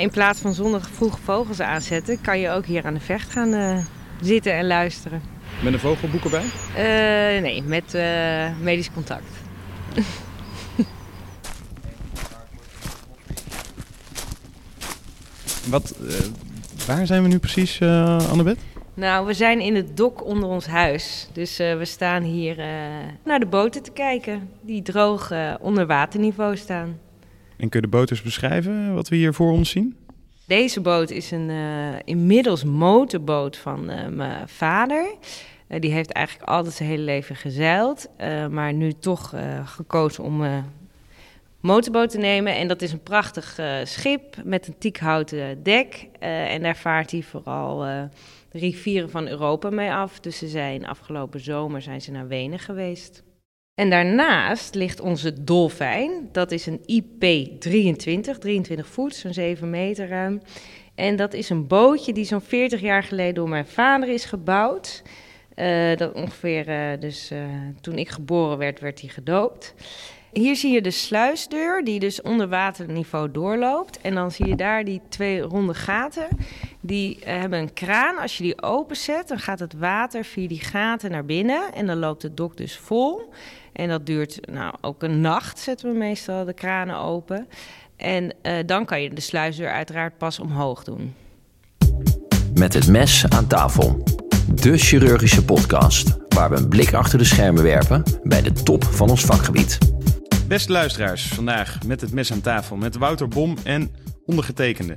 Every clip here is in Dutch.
In plaats van zondag vroeg vogels aanzetten, kan je ook hier aan de vecht gaan uh, zitten en luisteren. Met een vogelboek erbij? Uh, nee, met uh, medisch contact. Wat, waar zijn we nu precies, Annabeth? Nou, we zijn in het dok onder ons huis. Dus uh, we staan hier uh, naar de boten te kijken, die droog uh, onder waterniveau staan. En kun je de boot eens beschrijven, wat we hier voor ons zien? Deze boot is een inmiddels motorboot van mijn vader. die heeft eigenlijk altijd zijn hele leven gezeild, maar nu toch gekozen om motorboot te nemen. En dat is een prachtig schip met een tiekhouten dek. en daar vaart hij vooral de rivieren van Europa mee af. Dus ze zijn afgelopen zomer zijn ze naar Wenen geweest. En daarnaast ligt onze dolfijn. Dat is een IP23, 23 voet, zo'n 7 meter ruim. En dat is een bootje die zo'n 40 jaar geleden door mijn vader is gebouwd. Uh, dat ongeveer, uh, dus uh, toen ik geboren werd, werd hij gedoopt. Hier zie je de sluisdeur die dus onder waterniveau doorloopt. En dan zie je daar die twee ronde gaten. Die eh, hebben een kraan. Als je die openzet, dan gaat het water via die gaten naar binnen. En dan loopt het dok dus vol. En dat duurt nou, ook een nacht, zetten we meestal de kranen open. En uh, dan kan je de sluisdeur uiteraard pas omhoog doen. Met het mes aan tafel. De chirurgische podcast, waar we een blik achter de schermen werpen bij de top van ons vakgebied. Beste luisteraars, vandaag met het mes aan tafel met Wouter Bom en ondergetekende.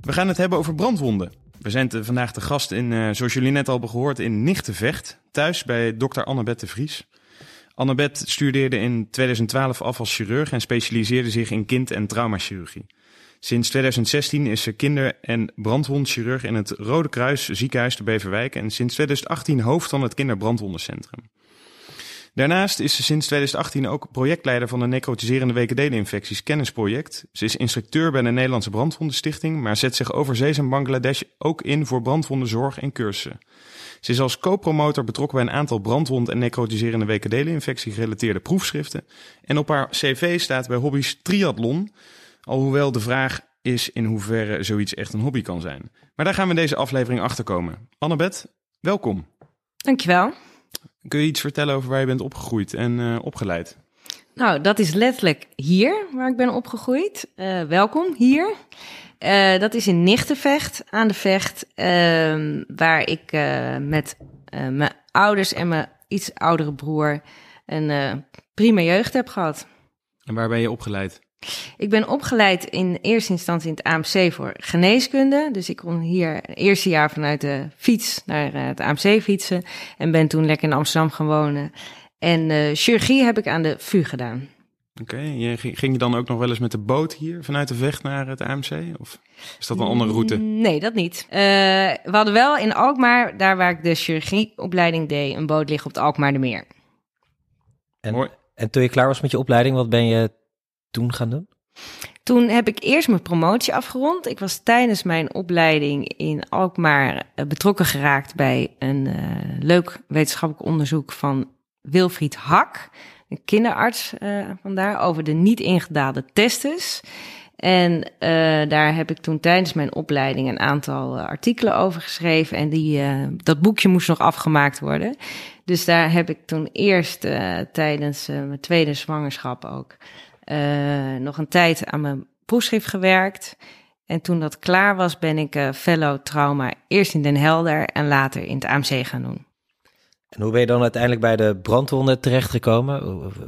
We gaan het hebben over brandwonden. We zijn te, vandaag de gast in, uh, zoals jullie net al hebben gehoord, in Nichtenvecht, thuis bij dokter Annabeth de Vries. Annabeth studeerde in 2012 af als chirurg en specialiseerde zich in kind- en traumachirurgie. Sinds 2016 is ze kinder- en brandwondchirurg in het Rode Kruis ziekenhuis te Beverwijk en sinds 2018 hoofd van het kinderbrandwondencentrum. Daarnaast is ze sinds 2018 ook projectleider van de necrotiserende WKD-infecties kennisproject. Ze is instructeur bij de Nederlandse Brandwondenstichting, maar zet zich overzees in Bangladesh ook in voor brandwondenzorg en cursussen. Ze is als co-promotor betrokken bij een aantal brandwond- en necrotiserende WKD-infectie gerelateerde proefschriften. En op haar cv staat bij hobby's triathlon, alhoewel de vraag is in hoeverre zoiets echt een hobby kan zijn. Maar daar gaan we in deze aflevering achter komen. Annabeth, welkom. Dankjewel. Kun je iets vertellen over waar je bent opgegroeid en uh, opgeleid? Nou, dat is letterlijk hier waar ik ben opgegroeid. Uh, welkom hier. Uh, dat is in Nichtenvecht aan de Vecht, ehm, waar ik met mijn ouders en mijn iets oudere broer een prima jeugd heb gehad. En waar ben je opgeleid? Ik ben opgeleid in eerste instantie in het AMC voor geneeskunde. Dus ik kon hier het eerste jaar vanuit de fiets naar eh, het AMC fietsen. En ben toen lekker in Amsterdam gaan wonen. En chirurgie heb ik aan de VU gedaan. Oké, okay. ging je dan ook nog wel eens met de boot hier vanuit de vecht naar het AMC? Of is dat een andere route? Nee, dat niet. Uh, we hadden wel in Alkmaar, daar waar ik de chirurgieopleiding deed, een boot liggen op het Alkmaar de Meer. En, en toen je klaar was met je opleiding, wat ben je toen gaan doen? Toen heb ik eerst mijn promotie afgerond. Ik was tijdens mijn opleiding in Alkmaar eh, betrokken geraakt bij een uh, leuk wetenschappelijk onderzoek van Wilfried Hak, een kinderarts uh, vandaar, over de niet ingedaalde testes. En uh, daar heb ik toen tijdens mijn opleiding een aantal artikelen over geschreven. En die, dat boekje moest nog afgemaakt worden. Dus daar heb ik toen eerst tijdens mijn tweede zwangerschap ook nog een tijd aan mijn proefschrift gewerkt. En toen dat klaar was, ben ik fellow trauma eerst in Den Helder en later in het AMC gaan doen. En hoe ben je dan uiteindelijk bij de brandwonden terechtgekomen?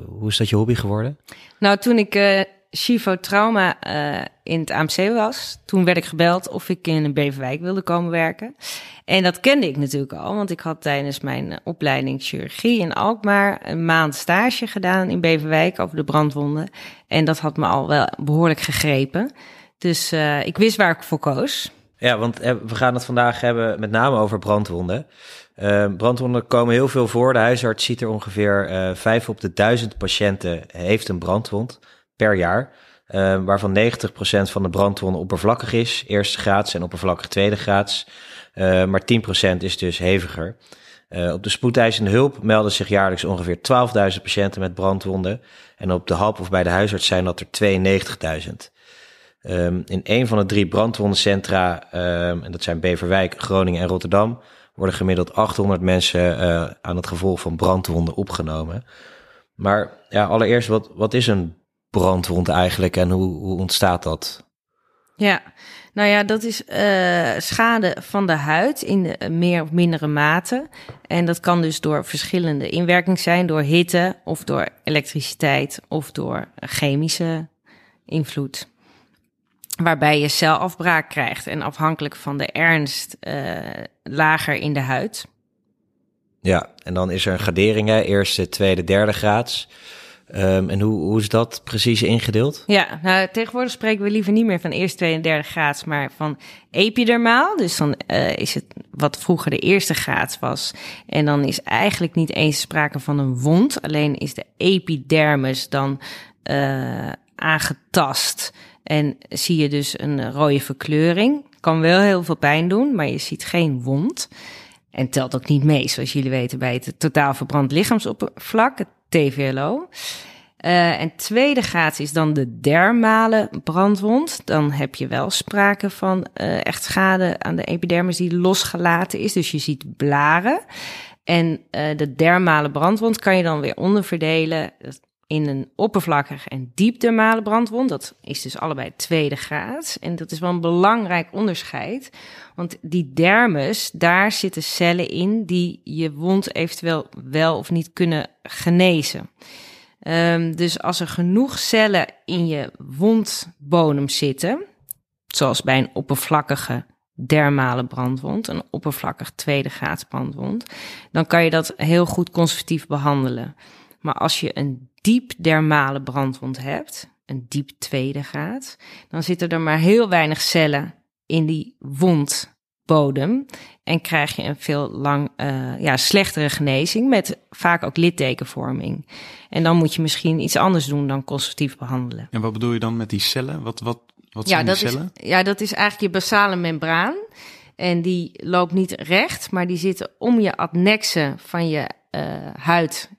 Hoe is dat je hobby geworden? Nou, toen ik uh, Chivo Trauma uh, in het AMC was, toen werd ik gebeld of ik in een Beverwijk wilde komen werken. En dat kende ik natuurlijk al, want ik had tijdens mijn opleiding chirurgie in Alkmaar een maand stage gedaan in Beverwijk over de brandwonden. En dat had me al wel behoorlijk gegrepen. Dus uh, ik wist waar ik voor koos. Ja, want we gaan het vandaag hebben met name over brandwonden. Uh, brandwonden komen heel veel voor. De huisarts ziet er ongeveer uh, vijf op de duizend patiënten heeft een brandwond per jaar. Uh, waarvan 90% van de brandwonden oppervlakkig is, eerste graads en oppervlakkig tweede graads. Uh, maar 10% is dus heviger. Uh, op de spoedeisende hulp melden zich jaarlijks ongeveer 12.000 patiënten met brandwonden. En op de hap of bij de huisarts zijn dat er 92.000. Um, in een van de drie brandwondencentra, en dat zijn Beverwijk, Groningen en Rotterdam, worden gemiddeld 800 mensen uh, aan het gevolg van brandwonden opgenomen. Maar ja, allereerst, wat, wat is een brandwond eigenlijk en hoe, hoe ontstaat dat? Ja, nou ja, dat is uh, schade van de huid in de meer of mindere mate. En dat kan dus door verschillende inwerking zijn, door hitte of door elektriciteit of door chemische invloed. Waarbij je celafbraak krijgt en afhankelijk van de ernst uh, lager in de huid. Ja, en dan is er een gradering, hè? eerste, tweede, derde graads. Um, en hoe, hoe is dat precies ingedeeld? Ja, nou, tegenwoordig spreken we liever niet meer van eerste, tweede en derde graads, maar van epidermaal. Dus dan uh, is het wat vroeger de eerste graad was. En dan is eigenlijk niet eens sprake van een wond. Alleen is de epidermis dan uh, aangetast. En zie je dus een rode verkleuring. Kan wel heel veel pijn doen, maar je ziet geen wond. En telt ook niet mee, zoals jullie weten, bij het totaal verbrand lichaamsoppervlak, het TVLO. Uh, en tweede graad is dan de dermale brandwond. Dan heb je wel sprake van uh, echt schade aan de epidermis die losgelaten is. Dus je ziet blaren. En uh, de dermale brandwond kan je dan weer onderverdelen in een oppervlakkige en diepdermale brandwond. Dat is dus allebei tweede graad. En dat is wel een belangrijk onderscheid. Want die dermis, daar zitten cellen in die je wond eventueel wel of niet kunnen genezen. Um, dus als er genoeg cellen in je wondbodem zitten, zoals bij een oppervlakkige dermale brandwond, een oppervlakkig tweede graads brandwond, dan kan je dat heel goed conservatief behandelen. Maar als je een diep dermale brandwond hebt, een diep tweede graad, dan zitten er maar heel weinig cellen in die wondbodem. En krijg je een veel lang, uh, ja, slechtere genezing met vaak ook littekenvorming. En dan moet je misschien iets anders doen dan conservatief behandelen. En wat bedoel je dan met die cellen? Wat, wat, wat ja, zijn die cellen? Is, ja, dat is eigenlijk je basale membraan. En die loopt niet recht, maar die zitten om je adnexen van je uh, huid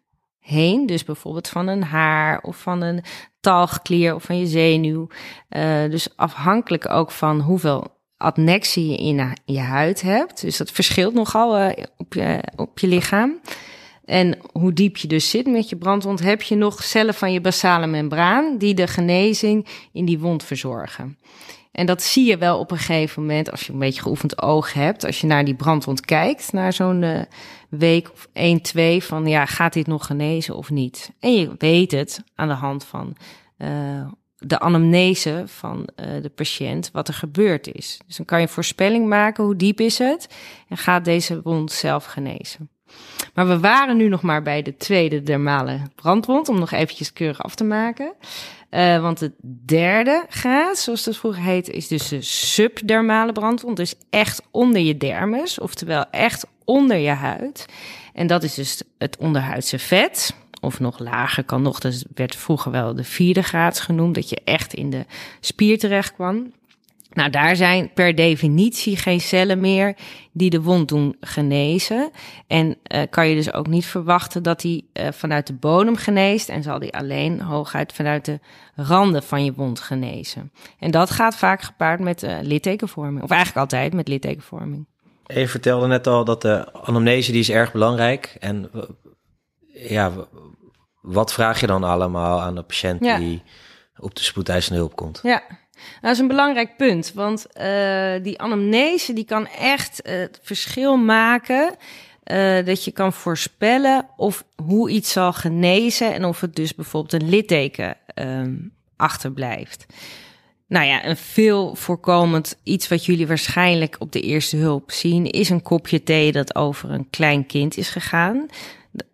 heen. Dus bijvoorbeeld van een haar of van een talgklier of van je zenuw. Uh, dus afhankelijk ook van hoeveel adnexie je in je huid hebt. Dus dat verschilt nogal uh, op, je, op je lichaam. En hoe diep je dus zit met je brandwond, heb je nog cellen van je basale membraan die de genezing in die wond verzorgen. En dat zie je wel op een gegeven moment als je een beetje geoefend oog hebt. Als je naar die brandwond kijkt, naar zo'n uh, week of 1, 2 van ja, gaat dit nog genezen of niet? En je weet het aan de hand van uh, de anamnese van uh, de patiënt wat er gebeurd is. Dus dan kan je voorspelling maken hoe diep is het en gaat deze wond zelf genezen. Maar we waren nu nog maar bij de tweede dermale brandwond, om nog eventjes keurig af te maken. Uh, want de derde graad, zoals dat vroeger heette, is dus de subdermale brandwond. Dus echt onder je dermis, oftewel echt onder je huid. En dat is dus het onderhuidse vet. Of nog lager kan nog, dat werd vroeger wel de vierde graad genoemd, dat je echt in de spier terecht kwam. Nou, daar zijn per definitie geen cellen meer die de wond doen genezen. En uh, kan je dus ook niet verwachten dat die uh, vanuit de bodem geneest. En zal die alleen hooguit vanuit de randen van je wond genezen. En dat gaat vaak gepaard met uh, littekenvorming. Of eigenlijk altijd met littekenvorming. Je vertelde net al dat de anamnese die is erg belangrijk. En ja, wat vraag je dan allemaal aan de patiënt ja. die op de spoedeisende hulp komt? Ja, dat is een belangrijk punt, want uh, die anamnese die kan echt uh, het verschil maken. Uh, dat je kan voorspellen of hoe iets zal genezen en of het dus bijvoorbeeld een litteken um, achterblijft. Nou ja, een veel voorkomend iets wat jullie waarschijnlijk op de eerste hulp zien, is een kopje thee dat over een klein kind is gegaan.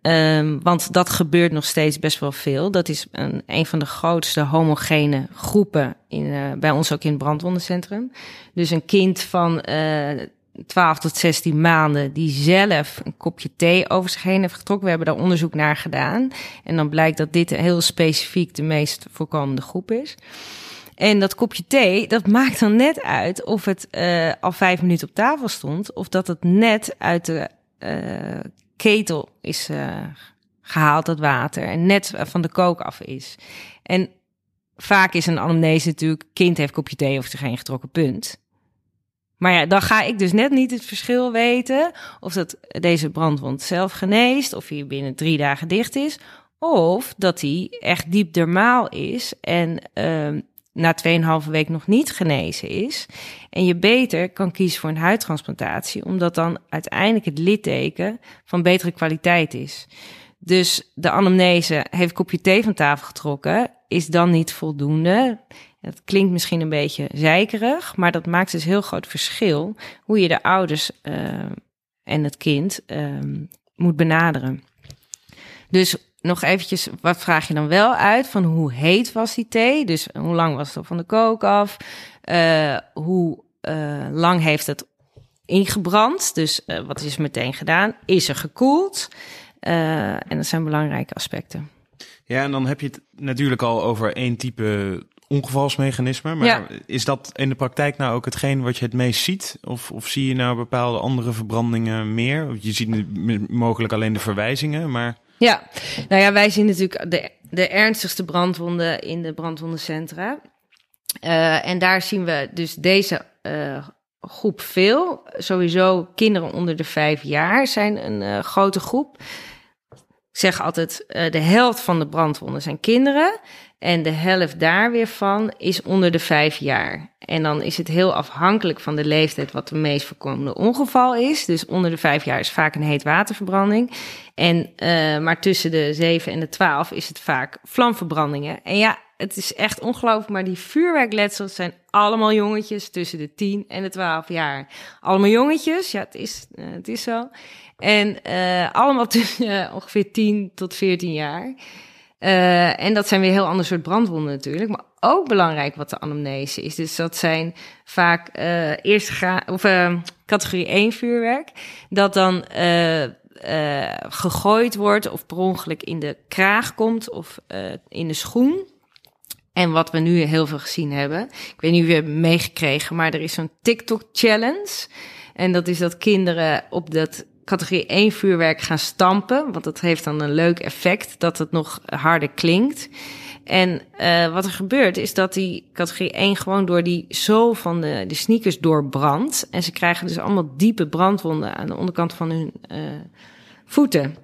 Um, want dat gebeurt nog steeds best wel veel. Dat is een, een van de grootste homogene groepen in, uh, bij ons ook in het brandwondencentrum. Dus een kind van uh, 12 tot 16 maanden die zelf een kopje thee over zich heen heeft getrokken. We hebben daar onderzoek naar gedaan. En dan blijkt dat dit heel specifiek de meest voorkomende groep is. En dat kopje thee, dat maakt dan net uit of het uh, al vijf minuten op tafel stond, of dat het net uit de uh, ketel is uh, gehaald, dat water, en net van de kook af is. En vaak is een anamnese natuurlijk... kind heeft kopje thee of er geen getrokken punt. Maar ja, dan ga ik dus net niet het verschil weten... of dat deze brandwond zelf geneest... of hij binnen drie dagen dicht is... of dat hij echt diep dermaal is... en uh, na 2,5 week nog niet genezen is. En je beter kan kiezen voor een huidtransplantatie, omdat dan uiteindelijk het litteken van betere kwaliteit is. Dus de anamnese heeft kopje thee van tafel getrokken, is dan niet voldoende. Het klinkt misschien een beetje zeikerig, maar dat maakt dus heel groot verschil hoe je de ouders uh, en het kind uh, moet benaderen. Dus nog eventjes, wat vraag je dan wel uit? Van hoe heet was die thee? Dus hoe lang was het van de kook af? Uh, hoe uh, lang heeft het ingebrand? Dus uh, wat is meteen gedaan? Is er gekoeld? en dat zijn belangrijke aspecten. Ja, en dan heb je het natuurlijk al over één type ongevalsmechanisme. Maar ja. is dat in de praktijk nou ook hetgeen wat je het meest ziet? Of, of zie je nou bepaalde andere verbrandingen meer? Je ziet mogelijk alleen de verwijzingen, maar... Ja, nou ja, wij zien natuurlijk de, de ernstigste brandwonden in de brandwondencentra. Uh, en daar zien we dus deze uh, groep veel. Sowieso kinderen onder de vijf jaar zijn een uh, grote groep. Ik zeg altijd, de helft van de brandwonden zijn kinderen. En de helft daar weer van is onder de vijf jaar. En dan is het heel afhankelijk van de leeftijd wat de meest voorkomende ongeval is. Dus onder de vijf jaar is vaak een heetwaterverbranding. En, uh, maar tussen de zeven en de twaalf is het vaak vlamverbrandingen. En ja, het is echt ongelooflijk, maar die vuurwerkletsels zijn allemaal jongetjes tussen de 10 en de 12 jaar. Allemaal jongetjes, ja, het is, uh, het is zo. En uh, allemaal tussen ongeveer 10 tot 14 jaar. Uh, en dat zijn weer heel ander soort brandwonden natuurlijk. Maar ook belangrijk wat de anamnese is. Dus dat zijn vaak uh, eerste gra of uh, categorie 1 vuurwerk. Dat dan gegooid wordt of per ongeluk in de kraag komt of in de schoen. En wat we nu heel veel gezien hebben. Ik weet niet of je hebt meegekregen, maar er is zo'n TikTok challenge. En dat is dat kinderen op dat categorie 1 vuurwerk gaan stampen. Want dat heeft dan een leuk effect, dat het nog harder klinkt. En uh, wat er gebeurt is dat die categorie 1 gewoon door die zool van de, de sneakers doorbrandt. En ze krijgen dus allemaal diepe brandwonden aan de onderkant van hun uh, voeten.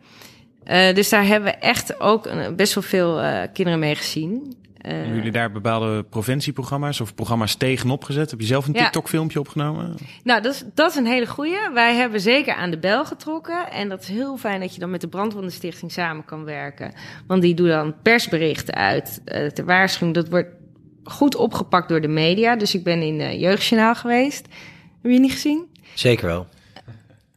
Uh, dus daar hebben we echt ook best wel veel kinderen mee gezien. Uh, Hebben jullie daar bepaalde preventieprogramma's of programma's tegenop gezet? Heb je zelf een ja. TikTok-filmpje opgenomen? Nou, dat is, dat is een hele goeie. Wij hebben zeker aan de bel getrokken. En dat is heel fijn dat je dan met de Brandwondenstichting samen kan werken. Want die doen dan persberichten uit uh, ter waarschuwing. Dat wordt goed opgepakt door de media. Dus ik ben in uh, Jeugdjournaal geweest. Heb je niet gezien? Zeker wel.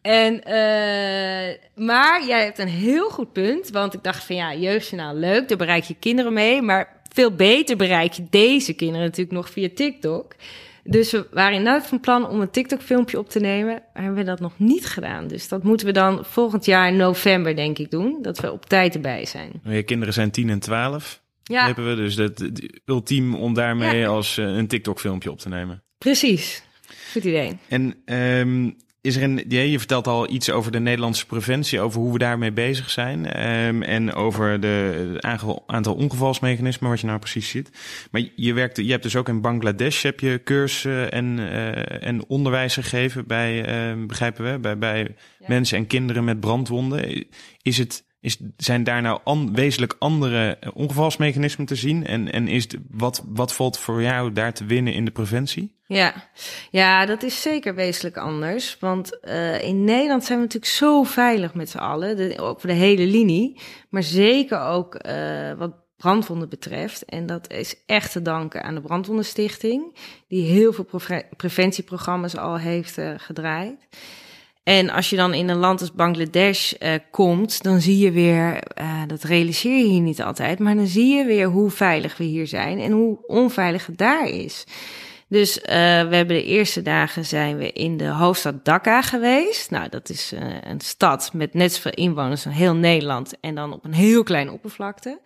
En, uh, maar jij hebt een heel goed punt. Want ik dacht van ja, Jeugdjournaal leuk. Daar bereik je kinderen mee. Maar veel beter bereik je deze kinderen natuurlijk nog via TikTok. Dus we waren inderdaad van plan om een TikTok-filmpje op te nemen. Maar hebben we dat nog niet gedaan. Dus dat moeten we dan volgend jaar in november, denk ik, doen. Dat we op tijd erbij zijn. Je kinderen zijn 10 en 12. Ja. Hebben we dus dat ultiem om daarmee ja. als uh, een TikTok-filmpje op te nemen. Precies. Goed idee. En um, is er een, je vertelt al iets over de Nederlandse preventie, over hoe we daarmee bezig zijn. Um, en over de aantal ongevalsmechanismen, wat je nou precies ziet. Maar je, werkt, je hebt dus ook in Bangladesh heb je cursussen en, uh, en onderwijs gegeven bij, uh, begrijpen we, bij, bij ja. mensen en kinderen met brandwonden. Is het is, zijn daar nou wezenlijk andere ongevalsmechanismen te zien? En, en is wat, wat valt voor jou daar te winnen in de preventie? Ja, ja dat is zeker wezenlijk anders. Want uh, in Nederland zijn we natuurlijk zo veilig met z'n allen, de, ook voor de hele linie. Maar zeker ook uh, wat brandwonden betreft. En dat is echt te danken aan de Brandwondenstichting, die heel veel pre preventieprogramma's al heeft gedraaid. En als je dan in een land als Bangladesh uh, komt, dan zie je weer, uh, dat realiseer je hier niet altijd, maar dan zie je weer hoe veilig we hier zijn en hoe onveilig het daar is. Dus uh, we hebben de eerste dagen zijn we in de hoofdstad Dhaka geweest. Nou, dat is een stad met net zoveel inwoners als heel Nederland en dan op een heel kleine oppervlakte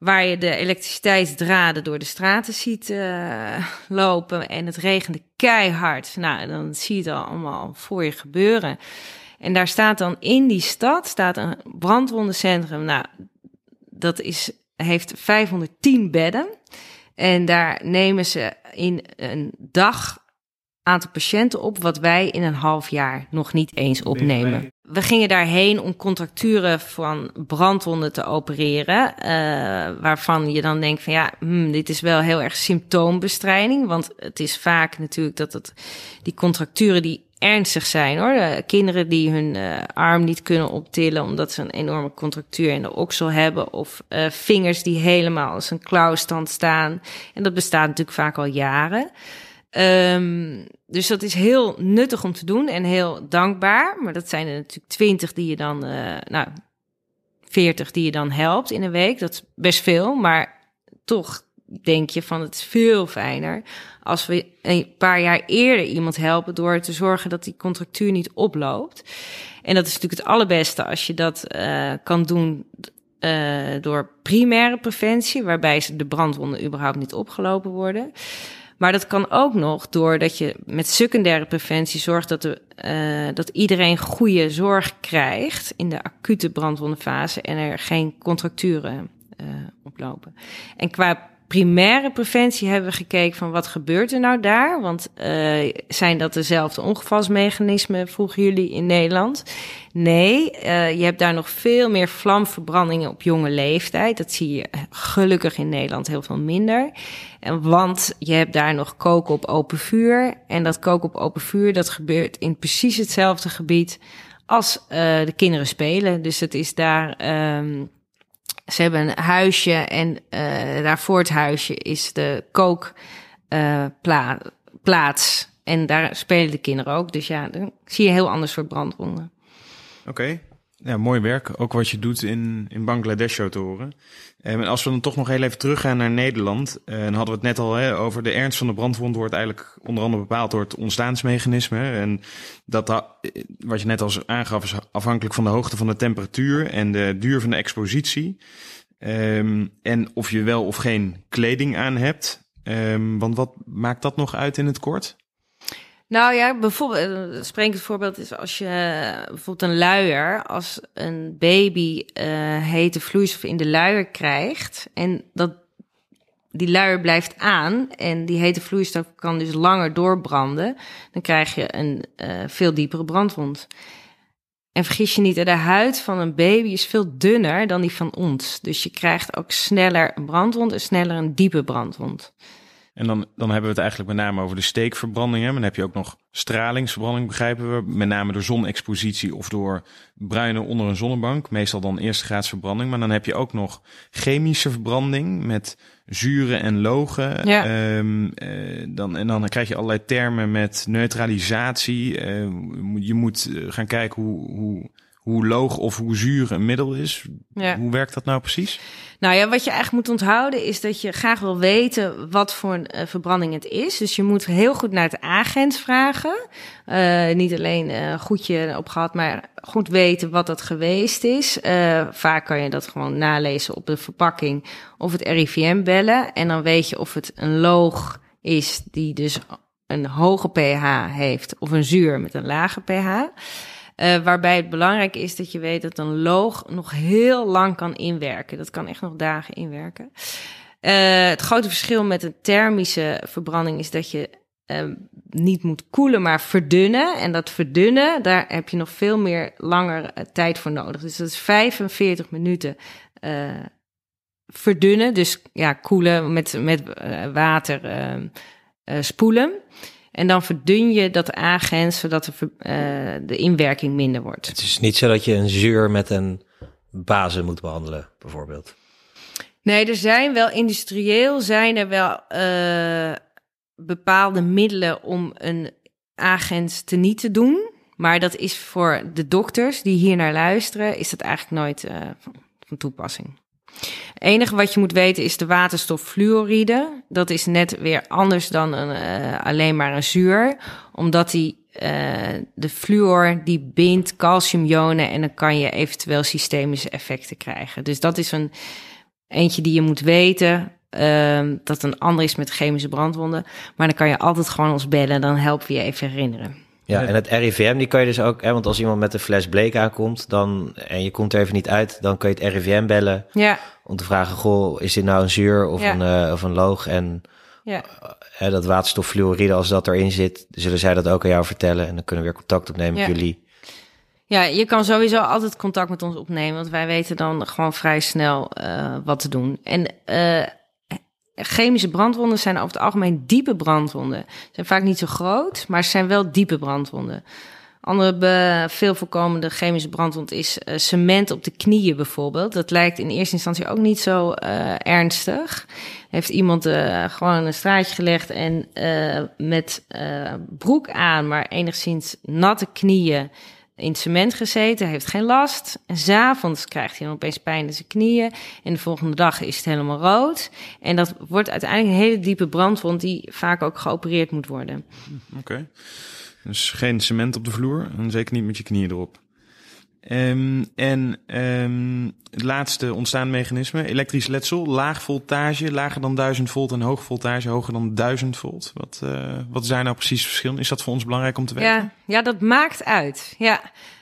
waar je de elektriciteitsdraden door de straten ziet uh, lopen en het regende keihard. Nou, dan zie je het al allemaal voor je gebeuren. En daar staat dan in die stad staat een brandwondencentrum. Nou, dat is heeft 510 bedden. En daar nemen ze in een dag aantal patiënten op wat wij in een half jaar nog niet eens opnemen. We gingen daarheen om contracturen van brandwonden te opereren, uh, waarvan je dan denkt van ja, hmm, dit is wel heel erg symptoombestrijding, want het is vaak natuurlijk dat het die contracturen die ernstig zijn hoor. De kinderen die hun uh, arm niet kunnen optillen omdat ze een enorme contractuur in de oksel hebben. Of uh, vingers die helemaal als een klauwstand staan. En dat bestaat natuurlijk vaak al jaren. Um, dus dat is heel nuttig om te doen en heel dankbaar. Maar dat zijn er natuurlijk twintig die je dan, uh, nou, veertig die je dan helpt in een week. Dat is best veel, maar toch denk je van het is veel fijner als we een paar jaar eerder iemand helpen door te zorgen dat die contractuur niet oploopt. En dat is natuurlijk het allerbeste als je dat uh, kan doen uh, door primaire preventie, waarbij de brandwonden überhaupt niet opgelopen worden. Maar dat kan ook nog doordat je met secundaire preventie zorgt dat, de, uh, dat iedereen goede zorg krijgt in de acute brandwondenfase en er geen contracturen uh, oplopen. En qua primaire preventie hebben we gekeken van wat gebeurt er nou daar? Want uh, zijn dat dezelfde ongevalsmechanismen, vroegen jullie in Nederland? Nee, uh, je hebt daar nog veel meer vlamverbrandingen op jonge leeftijd. Dat zie je gelukkig in Nederland heel veel minder. En want je hebt daar nog koken op open vuur. En dat koken op open vuur, dat gebeurt in precies hetzelfde gebied als uh, de kinderen spelen. Dus het is daar... Um, ze hebben een huisje en uh, daar voor het huisje is de kookplaats. Uh, en daar spelen de kinderen ook. Dus ja, dan zie je heel anders soort brandwonden. Oké. Okay. Ja, mooi werk. Ook wat je doet in, in Bangladesh, zo te horen. En als we dan toch nog heel even teruggaan naar Nederland. En hadden we het net al hè, over de ernst van de brandwond wordt eigenlijk onder andere bepaald door het ontstaansmechanisme. En dat, wat je net al aangaf, is afhankelijk van de hoogte van de temperatuur en de duur van de expositie. Um, en of je wel of geen kleding aan hebt. Um, want wat maakt dat nog uit in het kort? Nou ja, bijvoorbeeld, een sprekend voorbeeld is als je bijvoorbeeld een luier, als een baby uh, hete vloeistof in de luier krijgt en dat die luier blijft aan en die hete vloeistof kan dus langer doorbranden, dan krijg je een veel diepere brandwond. En vergis je niet, de huid van een baby is veel dunner dan die van ons. Dus je krijgt ook sneller een brandwond en sneller een diepe brandwond. En dan, dan hebben we het eigenlijk met name over de steekverbrandingen. Maar dan heb je ook nog stralingsverbranding, begrijpen we. Met name door zonexpositie of door bruinen onder een zonnebank. Meestal dan eerste graads verbranding. Maar dan heb je ook nog chemische verbranding met zuren en logen. Ja. Um, uh, dan, en dan krijg je allerlei termen met neutralisatie. Uh, je moet gaan kijken hoe, hoe hoe loog of hoe zuur een middel is. Ja. Hoe werkt dat nou precies? Nou ja, wat je eigenlijk moet onthouden is dat je graag wil weten wat voor een uh, verbranding het is. Dus je moet heel goed naar het agent vragen. Uh, niet alleen uh, goedje op gehad, maar goed weten wat dat geweest is. vaak kan je dat gewoon nalezen op de verpakking of het RIVM bellen. En dan weet je of het een loog is die dus een hoge pH heeft of een zuur met een lage pH. Uh, waarbij het belangrijk is dat je weet dat een loog nog heel lang kan inwerken. Dat kan echt nog dagen inwerken. Uh, het grote verschil met een thermische verbranding is dat je uh, niet moet koelen, maar verdunnen. En dat verdunnen, daar heb je nog veel meer langer tijd voor nodig. Dus dat is 45 minuten verdunnen. Dus ja, koelen met, met water spoelen. En dan verdun je dat agens zodat de, uh, de inwerking minder wordt. Het is niet zo dat je een zuur met een basis moet behandelen, bijvoorbeeld. Nee, er zijn wel industrieel zijn er wel uh, bepaalde middelen om een agens te niet te doen. Maar dat is voor de dokters die hier naar luisteren, is dat eigenlijk nooit uh, van toepassing. Het enige wat je moet weten is de waterstoffluoride. Dat is net weer anders dan een, uh, alleen maar een zuur, omdat die uh, de fluor die bindt calciumionen en dan kan je eventueel systemische effecten krijgen. Dus dat is een eentje die je moet weten. Uh, dat een ander is met chemische brandwonden. Maar dan kan je altijd gewoon ons bellen, dan helpen we je even herinneren. Ja, en het RIVM, die kan je dus ook, hè, want als iemand met een fles bleek aankomt dan, en je komt er even niet uit, dan kan je het RIVM bellen Ja, om te vragen, goh, is dit nou een zuur of, Ja. een, eh, of een loog? En ja. hè, dat waterstoffluoride, als dat erin zit, zullen zij dat ook aan jou vertellen en dan kunnen we weer contact opnemen Ja. met jullie. Ja, je kan sowieso altijd contact met ons opnemen, want wij weten dan gewoon vrij snel eh, wat te doen. En eh, chemische brandwonden zijn over het algemeen diepe brandwonden. Ze zijn vaak niet zo groot, maar ze zijn wel diepe brandwonden. Andere veel voorkomende chemische brandwond is eh, cement op de knieën bijvoorbeeld. Dat lijkt in eerste instantie ook niet zo eh, ernstig. Heeft iemand eh, gewoon een straatje gelegd en met broek aan, maar enigszins natte knieën in cement gezeten, heeft geen last. En s'avonds krijgt hij dan opeens pijn in zijn knieën. En de volgende dag is het helemaal rood. En dat wordt uiteindelijk een hele diepe brandwond die vaak ook geopereerd moet worden. Oké. Dus geen cement op de vloer en zeker niet met je knieën erop. Ehm, en ehm, het laatste ontstaan mechanisme, elektrisch letsel, laag voltage, lager dan 1000 volt en hoog voltage, hoger dan 1000 volt. Wat, eh, wat daar nou precies het verschil? Is dat voor ons belangrijk om te weten? Ja, ja, dat maakt uit. Ja.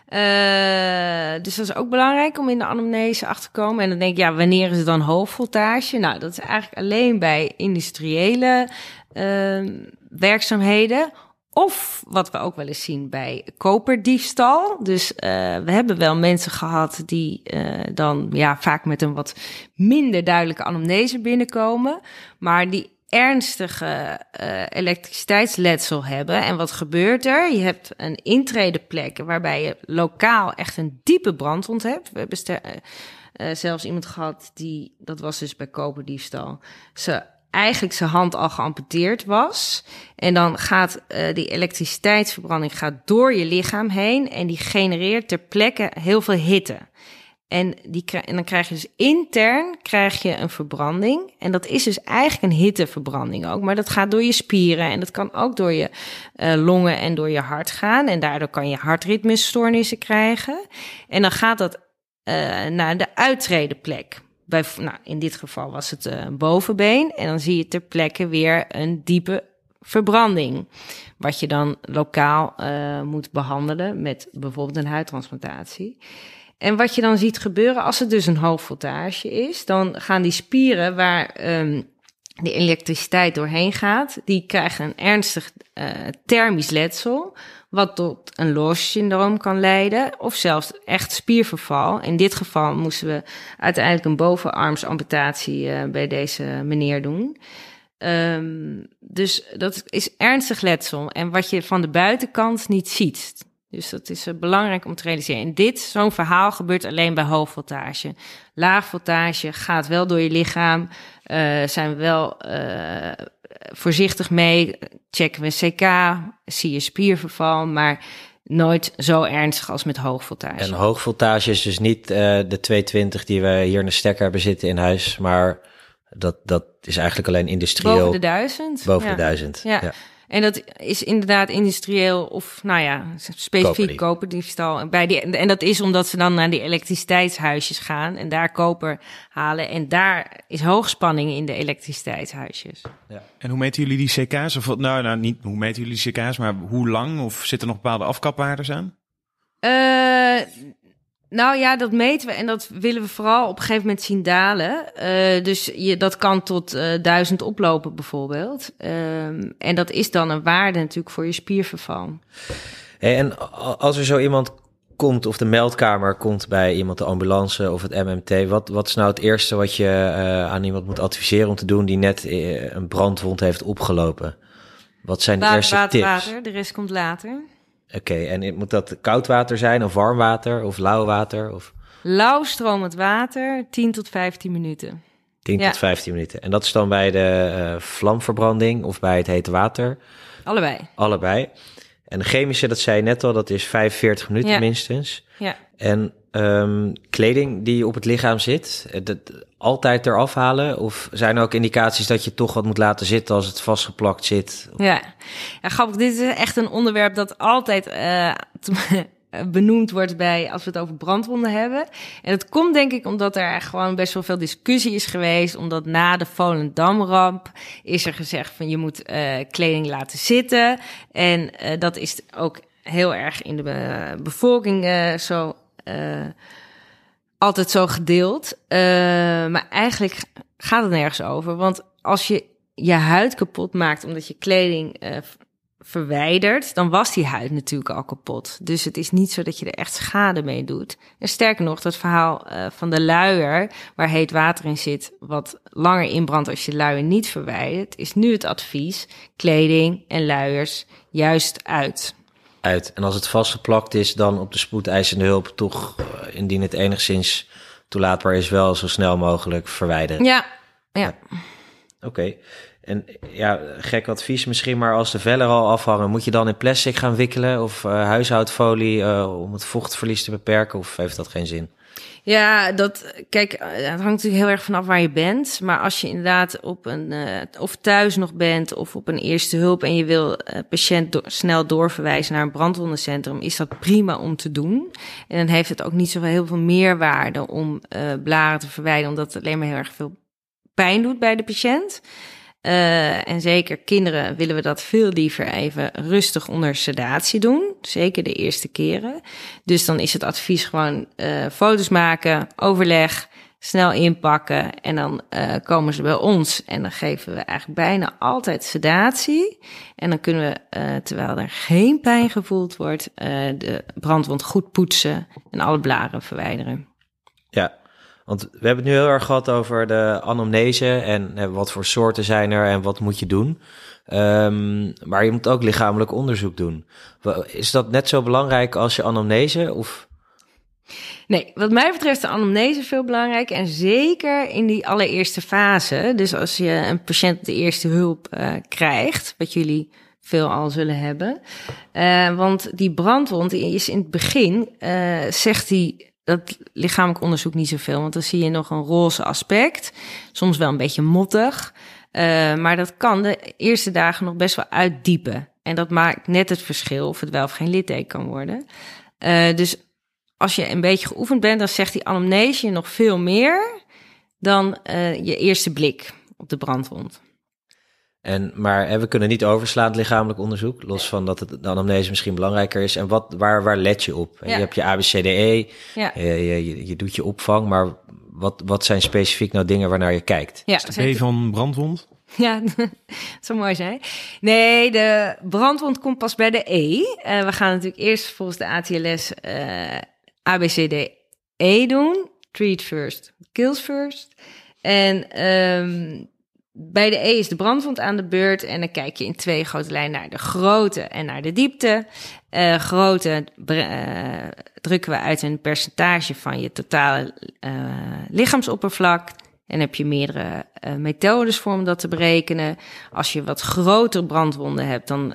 Eh, dus dat is ook belangrijk om in de anamnese achter te komen. En dan denk ik, ja, wanneer is het dan hoog voltage? Nou, dat is eigenlijk alleen bij industriële ehm, werkzaamheden. Of wat we ook wel eens zien bij koperdiefstal. Dus eh, we hebben wel mensen gehad die eh, dan ja, vaak met een wat minder duidelijke anamnese binnenkomen. Maar die ernstige eh, elektriciteitsletsel hebben. En wat gebeurt er? Je hebt een intredeplek waarbij je lokaal echt een diepe brandwond hebt. We hebben zelfs iemand gehad die, dat was dus bij koperdiefstal, ze eigenlijk zijn hand al geamputeerd was. En dan gaat eh, die elektriciteitsverbranding gaat door je lichaam heen en die genereert ter plekke heel veel hitte. En, die, en dan krijg je dus intern krijg je een verbranding. En dat is dus eigenlijk een hitteverbranding ook. Maar dat gaat door je spieren en dat kan ook door je eh, longen en door je hart gaan. En daardoor kan je hartritmestoornissen krijgen. En dan gaat dat eh, naar de uittredeplek. Bij, nou, in dit geval was het eh, een bovenbeen. En dan zie je ter plekke weer een diepe verbranding. Wat je dan lokaal eh, moet behandelen met bijvoorbeeld een huidtransplantatie. En wat je dan ziet gebeuren als het dus een hoog voltage is, dan gaan die spieren waar ehm de elektriciteit doorheen gaat, die krijgen een ernstig eh, thermisch letsel, wat tot een Loge-syndroom kan leiden, of zelfs echt spierverval. In dit geval moesten we uiteindelijk een bovenarmsamputatie eh, bij deze meneer doen. Ehm, dus dat is ernstig letsel en wat je van de buitenkant niet ziet. Dus dat is eh, belangrijk om te realiseren. En dit, zo'n verhaal, gebeurt alleen bij hoog voltage. Laag voltage gaat wel door je lichaam. eh, zijn we wel voorzichtig mee. Checken we CK, zie je spierverval, maar nooit zo ernstig als met hoog voltage. En hoog voltage is dus niet eh, de 220 die we hier in de stekker hebben zitten in huis, maar dat, dat is eigenlijk alleen industrieel Boven de duizend. boven ja. de 1000. Ja. En dat is inderdaad industrieel of, nou ja, specifiek Koperdief. koperdiefstal. Bij die, en dat is omdat ze dan naar die elektriciteitshuisjes gaan en daar koper halen. En daar is hoogspanning in de elektriciteitshuisjes. En hoe meten jullie die CK's? Of wat- nou, nou, niet hoe meten jullie die CK's, maar hoe lang? Of zitten er nog bepaalde afkapwaardes aan? Eh, nou ja, dat meten we en dat willen we vooral op een gegeven moment zien dalen. Eh, dus je, dat kan tot eh, duizend oplopen bijvoorbeeld. Ehm, en dat is dan een waarde natuurlijk voor je spierverval. En als er zo iemand komt of de meldkamer komt bij iemand, de ambulance of het MMT, wat, wat is nou het eerste wat je eh, aan iemand moet adviseren om te doen die net een brandwond heeft opgelopen? Wat zijn de Water, eerste water, tips? water. De rest komt later. Oké, en moet dat koud water zijn of warm water of lauw water of Lauw stromend water, 10 tot 15 minuten. 10 Ja. tot 15 minuten? En dat is dan bij de eh, vlamverbranding of bij het hete water? Allebei. Allebei. En de chemische, dat zei je net al, dat is 45 minuten Ja. minstens. Ja. En ehm, kleding die op het lichaam zit, eh, dat altijd eraf halen? Of zijn er ook indicaties dat je toch wat moet laten zitten als het vastgeplakt zit? Ja. ja, grappig. Dit is echt een onderwerp dat altijd eh, benoemd wordt bij als we het over brandwonden hebben. En dat komt denk ik omdat er gewoon best wel veel discussie is geweest. Omdat na de Volendam-ramp is er gezegd van je moet eh, kleding laten zitten. En eh, dat is ook heel erg in de eh, bevolking zo altijd zo gedeeld. maar eigenlijk gaat het nergens over. Want als je je huid kapot maakt omdat je kleding verwijdert, dan was die huid natuurlijk al kapot. Dus het is niet zo dat je er echt schade mee doet. En sterker nog, dat verhaal uh, van de luier, waar heet water in zit, wat langer inbrandt als je luier niet verwijdert, is nu het advies: kleding en luiers juist uit. Uit. En als het vastgeplakt is, dan op de spoedeisende hulp toch, uh, indien het enigszins toelaatbaar is, wel zo snel mogelijk verwijderen. Ja, ja. ja. Oké. Okay. En ja, gek advies misschien, maar als de vellen al afhangen, moet je dan in plastic gaan wikkelen of uh, huishoudfolie uh, om het vochtverlies te beperken? Of heeft dat geen zin? Ja, dat, kijk, eh, het hangt natuurlijk heel erg vanaf waar je bent. Maar als je inderdaad op een, of thuis nog bent of op een eerste hulp en je wil patiënt snel doorverwijzen naar een brandwondencentrum, is dat prima om te doen. En dan heeft het ook niet zo heel veel meerwaarde om blaren te verwijderen, omdat het alleen maar heel erg veel pijn doet bij de patiënt. Uh, en zeker kinderen willen we dat veel liever even rustig onder sedatie doen. Zeker de eerste keren. Dus dan is het advies gewoon uh, foto's maken, overleg, snel inpakken. En dan uh, komen ze bij ons en dan geven we eigenlijk bijna altijd sedatie. En dan kunnen we, terwijl er geen pijn gevoeld wordt, de brandwond goed poetsen en alle blaren verwijderen. Ja, want we hebben het nu heel erg gehad over de anamnese en wat voor soorten zijn er en wat moet je doen. Um, maar je moet ook lichamelijk onderzoek doen. Is dat net zo belangrijk als je anamnese? Of? Nee, wat mij betreft de anamnese veel belangrijk. En zeker in die allereerste fase. Dus als je een patiënt de eerste hulp uh, krijgt, wat jullie veel al zullen hebben. Uh, want die brandwond is in het begin, uh, zegt hij dat lichamelijk onderzoek niet zoveel, want dan zie je nog een roze aspect. Soms wel een beetje mottig. Uh, maar dat kan de eerste dagen nog best wel uitdiepen. En dat maakt net het verschil of het wel of geen litteken kan worden. Uh, dus als je een beetje geoefend bent, dan zegt die anamnese nog veel meer dan uh, je eerste blik op de brandwond. En, maar we kunnen niet overslaan het lichamelijk onderzoek, los van dat het, de anamnese misschien belangrijker is. En wat, waar, waar let je op? Ja. Je hebt je ABCDE, ja. je, je, je, doet je opvang, maar wat, wat zijn specifiek nou dingen waarnaar je kijkt? Ja, de P van brandwond? Ja, zou mooi zijn. Nee, de brandwond komt pas bij de E. Uh, we gaan natuurlijk eerst volgens de ATLS uh, eh, ABCDE doen. Treat first, kills first. En um, bij de E is de brandwond aan de beurt en dan kijk je in twee grote lijnen naar de grootte en naar de diepte. Uh, grootte uh, drukken we uit een percentage van je totale uh, lichaamsoppervlak. En heb je meerdere methodes voor om dat te berekenen. Als je wat grotere brandwonden hebt, dan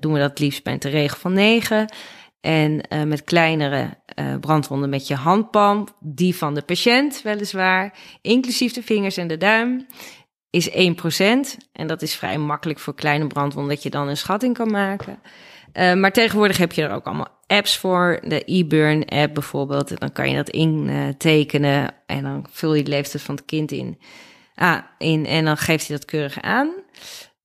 doen we dat liefst bij een regel van 9. En met kleinere brandwonden met je handpalm, die van de patiënt weliswaar, inclusief de vingers en de duim is 1%. En dat is vrij makkelijk voor kleine brandwonden dat je dan een schatting kan maken. Uh, maar tegenwoordig heb je er ook allemaal apps voor. De e-burn app bijvoorbeeld. En dan kan je dat intekenen. Uh, en dan vul je de leeftijd van het kind in. Ah, in en dan geeft hij dat keurig aan.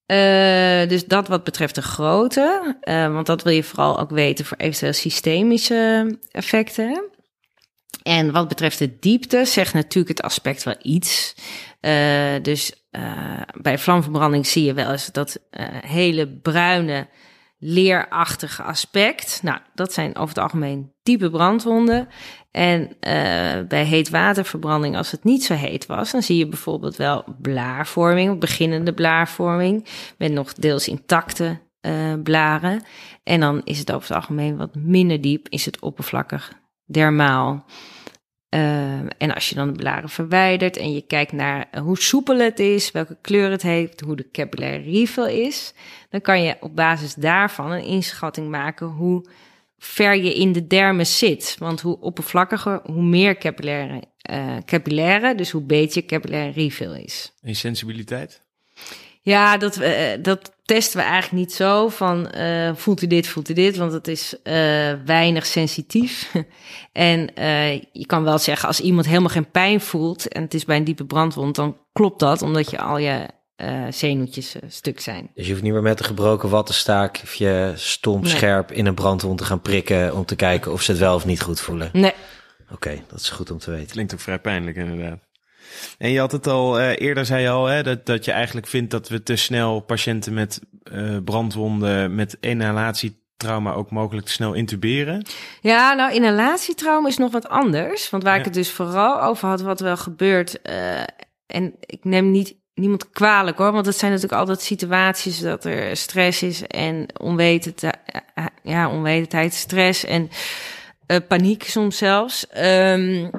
Uh, dus dat wat betreft de grootte. want dat wil je vooral ook weten voor eventueel systemische effecten. En wat betreft de diepte zegt natuurlijk het aspect wel iets. Dus uh, bij vlamverbranding zie je wel eens dat uh, hele bruine, leerachtige aspect. Nou, dat zijn over het algemeen diepe brandwonden. En uh, bij heetwaterverbranding, als het niet zo heet was, dan zie je bijvoorbeeld wel blaarvorming, beginnende blaarvorming, met nog deels intacte blaren. En dan is het over het algemeen wat minder diep, is het oppervlakkig dermaal. Uh, en als je dan de blaren verwijdert en je kijkt naar hoe soepel het is, welke kleur het heeft, hoe de capillary refill is, dan kan je op basis daarvan een inschatting maken hoe ver je in de dermen zit. Want hoe oppervlakkiger, hoe meer capillaire, uh, capillaire dus hoe beter capillary refill is. En sensibiliteit? Ja, dat, uh, dat testen we eigenlijk niet zo van uh, voelt u dit, voelt u dit, want het is uh, weinig sensitief. en uh, je kan wel zeggen, als iemand helemaal geen pijn voelt en het is bij een diepe brandwond, dan klopt dat, omdat je al je uh, zenuwtjes stuk zijn. Dus je hoeft niet meer met een gebroken wattenstaak of je stomp Nee. scherp in een brandwond te gaan prikken om te kijken of ze het wel of niet goed voelen. Nee, Oké, dat is goed om te weten. Klinkt ook vrij pijnlijk inderdaad. En je had het al, eh, eerder zei je al, hè, dat, dat je eigenlijk vindt dat we te snel patiënten met eh, brandwonden, met inhalatietrauma ook mogelijk te snel intuberen. Ja, nou, inhalatietrauma is nog wat anders. Want waar Ja. ik het dus vooral over had, wat wel gebeurt. eh, en ik neem niet niemand kwalijk hoor, want het zijn natuurlijk altijd situaties dat er stress is en onwetendheid, ja, onwetendheid, stress en paniek soms zelfs. Ehm,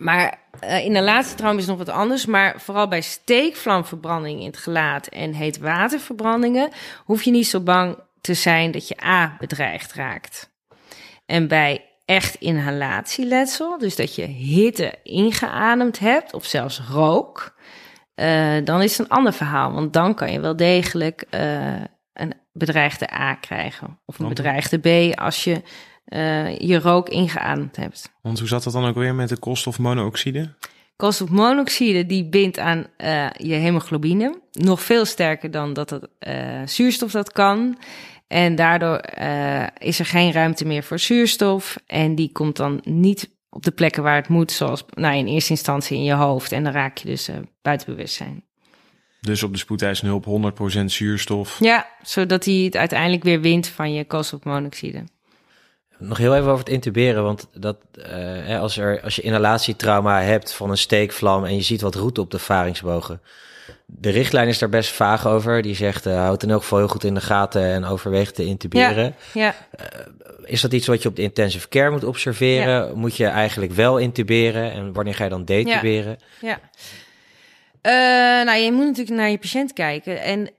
maar uh, inhalatietrauma is nog wat anders. Maar vooral bij steekvlamverbranding in het gelaat en heetwaterverbrandingen hoef je niet zo bang te zijn dat je A bedreigd raakt. En bij echt inhalatieletsel, dus dat je hitte ingeademd hebt of zelfs rook, uh, dan is het een ander verhaal. Want dan kan je wel degelijk uh, een bedreigde A krijgen of een bedreigde B als je uh, je rook ingeademd hebt. Want hoe zat dat dan ook weer met de koolstofmonoxide? Koolstofmonoxide die bindt aan uh, je hemoglobine. Nog veel sterker dan dat het uh, zuurstof dat kan. En daardoor is er geen ruimte meer voor zuurstof. En die komt dan niet op de plekken waar het moet, zoals nou, in eerste instantie in je hoofd. En dan raak je dus buiten bewustzijn. Dus op de spoedeisende hulp 100% zuurstof. Ja, zodat hij het uiteindelijk weer wint van je koolstofmonoxide. Nog heel even over het intuberen, want dat, uh, als, er, als je inhalatietrauma hebt van een steekvlam en je ziet wat roet op de varingsbogen. De richtlijn is daar best vaag over. Die zegt, uh, houd in elk geval heel goed in de gaten en overweeg te intuberen. Ja, ja. Uh, is dat iets wat je op de intensive care moet observeren? Ja. Moet je eigenlijk wel intuberen? En wanneer ga je dan detuberen? Ja. ja. nou, je moet natuurlijk naar je patiënt kijken en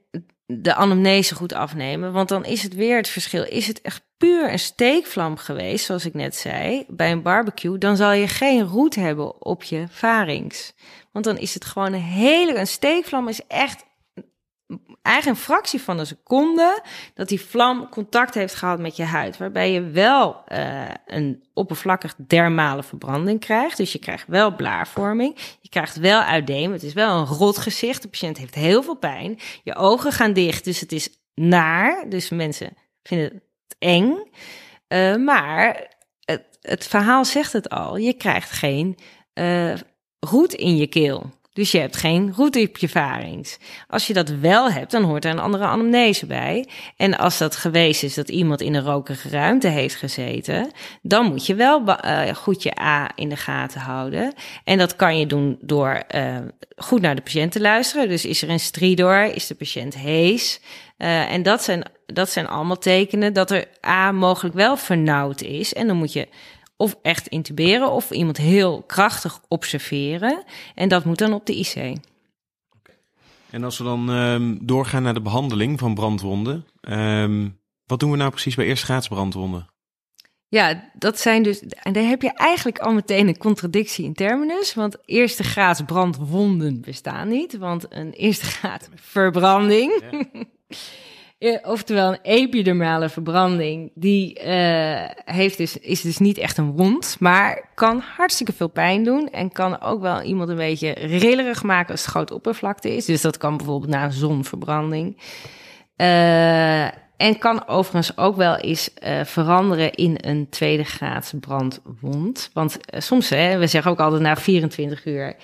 de anamnese goed afnemen. Want dan is het weer het verschil. Is het echt puur een steekvlam geweest, zoals ik net zei, bij een barbecue, dan zal je geen roet hebben op je varings. Want dan is het gewoon een hele. Een steekvlam is echt een fractie van een seconde dat die vlam contact heeft gehad met je huid. Waarbij je wel uh, een oppervlakkig dermale verbranding krijgt. Dus je krijgt wel blaarvorming. Je krijgt wel uitdeem. Het is wel een rot gezicht. De patiënt heeft heel veel pijn. Je ogen gaan dicht. Dus het is naar. Dus mensen vinden het eng. Uh, maar het, het, verhaal zegt het al. Je krijgt geen uh, roet in je keel. Dus je hebt geen roet op je varings. Als je dat wel hebt, dan hoort er een andere anamnese bij. En als dat geweest is dat iemand in een rokerige ruimte heeft gezeten, dan moet je wel uh, goed je A in de gaten houden. En dat kan je doen door uh, goed naar de patiënt te luisteren. Dus is er een stridor? Is de patiënt hees? Uh, en dat zijn, dat zijn allemaal tekenen dat er A mogelijk wel vernauwd is. En dan moet je of echt intuberen of iemand heel krachtig observeren. En dat moet dan op de IC. En als we dan um, doorgaan naar de behandeling van brandwonden, um, wat doen we nou precies bij eerstgraadsbrandwonden? Ja, dat zijn dus. En daar heb je eigenlijk al meteen een contradictie in terminus. Want eerste graads brandwonden bestaan niet. Want een eerste graad verbranding. Ja. Oftewel een epidermale verbranding, die uh, heeft dus, is dus niet echt een wond, maar kan hartstikke veel pijn doen en kan ook wel iemand een beetje rillerig maken als het grote oppervlakte is. Dus dat kan bijvoorbeeld na een zonverbranding. Uh, en kan overigens ook wel eens uh, veranderen in een tweede graads brandwond. Want soms, hè, we zeggen ook altijd na 24 uur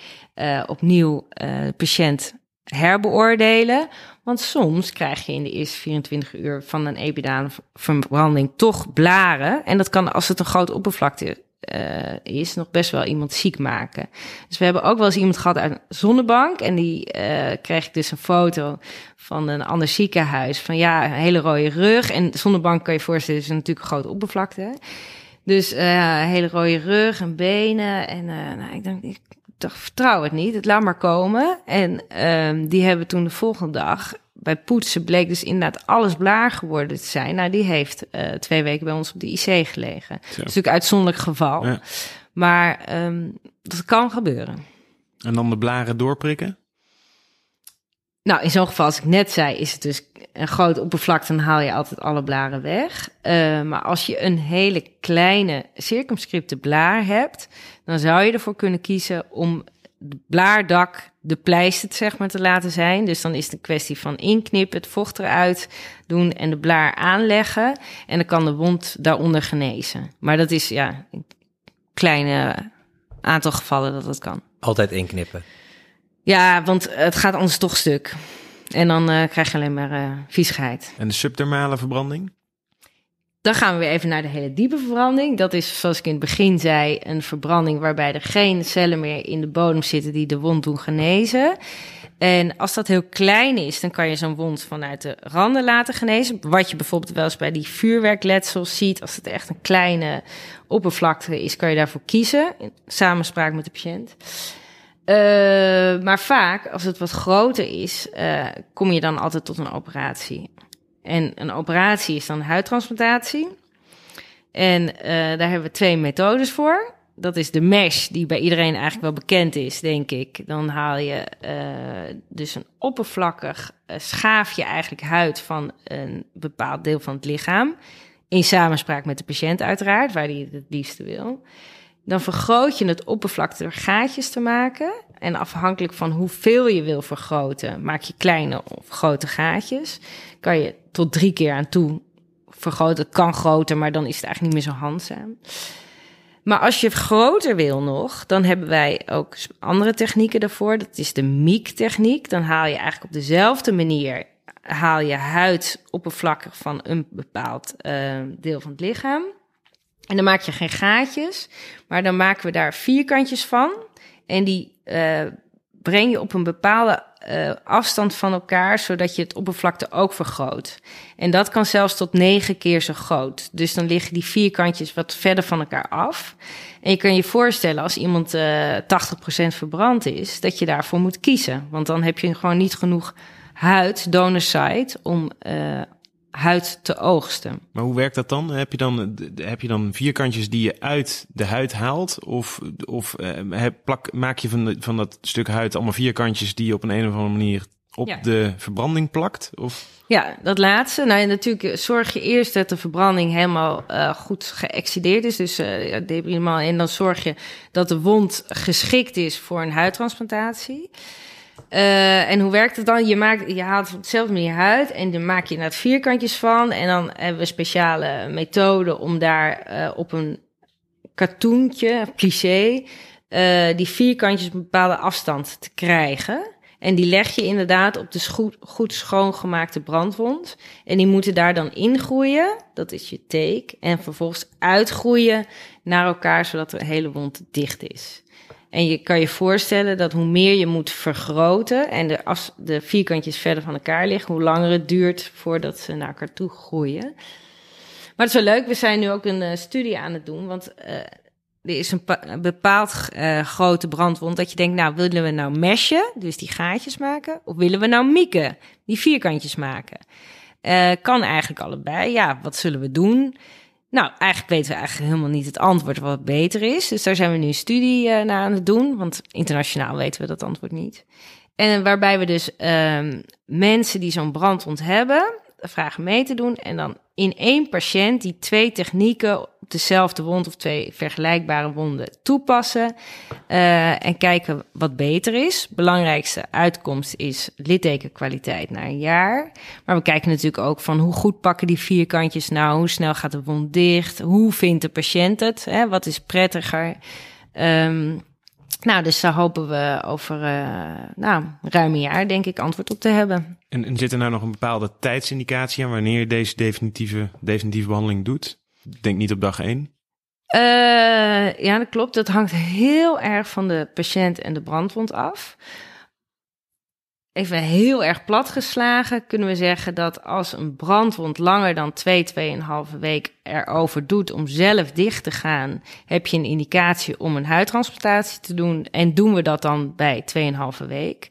opnieuw de patiënt herbeoordelen. Want soms krijg je in de eerste 24 uur van een epidale verbranding toch blaren. En dat kan, als het een grote oppervlakte uh, is, nog best wel iemand ziek maken. Dus we hebben ook wel eens iemand gehad uit een zonnebank. En die uh, kreeg ik dus een foto van een ander ziekenhuis. Van ja, een hele rode rug. En zonnebank kan je voorstellen, is natuurlijk een grote oppervlakte. Dus uh, hele rode rug en benen. En nou, ik denk, ik dacht, vertrouw het niet. Het laat maar komen. En um, die hebben toen de volgende dag bij poetsen bleek dus inderdaad alles blaar geworden te zijn. Nou, die heeft uh, twee weken bij ons op de IC gelegen. Dat is natuurlijk een uitzonderlijk geval. Ja. Maar um, dat kan gebeuren. En dan de blaren doorprikken? Nou, in zo'n geval, als ik net zei, is het dus een grote oppervlakte, dan haal je altijd alle blaren weg. Uh, maar als je een hele kleine circumscripte blaar hebt, dan zou je ervoor kunnen kiezen om het blaardak de pleister zeg maar te laten zijn. Dus dan is het een kwestie van inknippen, het vocht eruit doen en de blaar aanleggen. En dan kan de wond daaronder genezen. Maar dat is ja, een kleine aantal gevallen dat dat kan. Altijd inknippen. Ja, want het gaat anders toch stuk. En dan uh, krijg je alleen maar uh, viezigheid. En de subdermale verbranding? Dan gaan we weer even naar de hele diepe verbranding. Dat is, zoals ik in het begin zei, een verbranding waarbij er geen cellen meer in de bodem zitten die de wond doen genezen. En als dat heel klein is, dan kan je zo'n wond vanuit de randen laten genezen. Wat je bijvoorbeeld wel eens bij die vuurwerkletsels ziet. Als het echt een kleine oppervlakte is, kan je daarvoor kiezen. In samenspraak met de patiënt. Uh, maar vaak, als het wat groter is, uh, kom je dan altijd tot een operatie. En een operatie is dan huidtransplantatie. En uh, daar hebben we twee methodes voor. Dat is de mesh, die bij iedereen eigenlijk wel bekend is, denk ik. Dan haal je dus een oppervlakkig schaaf je eigenlijk huid van een bepaald deel van het lichaam. In samenspraak met de patiënt uiteraard, waar hij het het liefste wil. Dan vergroot je het oppervlak door gaatjes te maken. En afhankelijk van hoeveel je wil vergroten, maak je kleine of grote gaatjes. Kan je tot drie keer aan toe vergroten. Het kan groter, maar dan is het eigenlijk niet meer zo handzaam. Maar als je groter wil nog, dan hebben wij ook andere technieken daarvoor. Dat is de MIEK-techniek. Dan haal je eigenlijk op dezelfde manier haal je huid oppervlakkig van een bepaald uh, deel van het lichaam. En dan maak je geen gaatjes, maar dan maken we daar vierkantjes van. En die uh, breng je op een bepaalde uh, afstand van elkaar, zodat je het oppervlakte ook vergroot. En dat kan zelfs tot negen keer zo groot. Dus dan liggen die vierkantjes wat verder van elkaar af. En je kan je voorstellen, als iemand uh, 80% verbrand is, dat je daarvoor moet kiezen. Want dan heb je gewoon niet genoeg huid, donor site, om uh, huid te oogsten. Maar hoe werkt dat dan? Heb je dan, heb je dan vierkantjes die je uit de huid haalt? Of, of uh, plak, maak je van, de, van dat stuk huid allemaal vierkantjes die je op een, een of andere manier op ja. de verbranding plakt? Of? Ja, dat laatste. Nou, natuurlijk zorg je eerst dat de verbranding helemaal uh, goed geëxcideerd is. Dus uh, debridement. En dan zorg je dat de wond geschikt is voor een huidtransplantatie. Uh, en hoe werkt het dan? Je, maakt, je haalt op dezelfde manier huid en dan maak je inderdaad vierkantjes van. En dan hebben we speciale methoden om daar uh, op een katoentje, plissé, uh, die vierkantjes op een bepaalde afstand te krijgen. En die leg je inderdaad op de goed, goed schoongemaakte brandwond. En die moeten daar dan ingroeien, dat is je take. En vervolgens uitgroeien naar elkaar, zodat de hele wond dicht is. En je kan je voorstellen dat hoe meer je moet vergroten en de, de vierkantjes verder van elkaar liggen, hoe langer het duurt voordat ze naar elkaar toe groeien. Maar het is wel leuk, we zijn nu ook een uh, studie aan het doen, want uh, er is een, bepaald uh, grote brandwond dat je denkt, nou willen we nou meshen, dus die gaatjes maken, of willen we nou mieken, die vierkantjes maken? kan eigenlijk allebei. Ja, wat zullen we doen? Nou, eigenlijk weten we eigenlijk helemaal niet het antwoord wat beter is. Dus daar zijn we nu een studie uh, naar aan het doen. Want internationaal weten we dat antwoord niet. En waarbij we dus um, mensen die zo'n brandwond hebben, vragen mee te doen. En dan in één patiënt die twee technieken dezelfde wond of twee vergelijkbare wonden toepassen. Uh, en kijken wat beter is. Belangrijkste uitkomst is littekenkwaliteit na een jaar. Maar we kijken natuurlijk ook van hoe goed pakken die vierkantjes nou? Hoe snel gaat de wond dicht? Hoe vindt de patiënt het? Hè? Wat is prettiger? Um, nou, dus daar hopen we over uh, nou, ruim een jaar, denk ik, antwoord op te hebben. En, en zit er nou nog een bepaalde tijdsindicatie aan wanneer je deze definitieve, definitieve behandeling doet? Denk niet op dag één. Uh, ja, dat klopt. Dat hangt heel erg van de patiënt en de brandwond af even heel erg platgeslagen kunnen we zeggen dat als een brandwond langer dan 2, 2,5 week erover doet om zelf dicht te gaan, heb je een indicatie om een huidtransplantatie te doen. En doen we dat dan bij 2,5 week.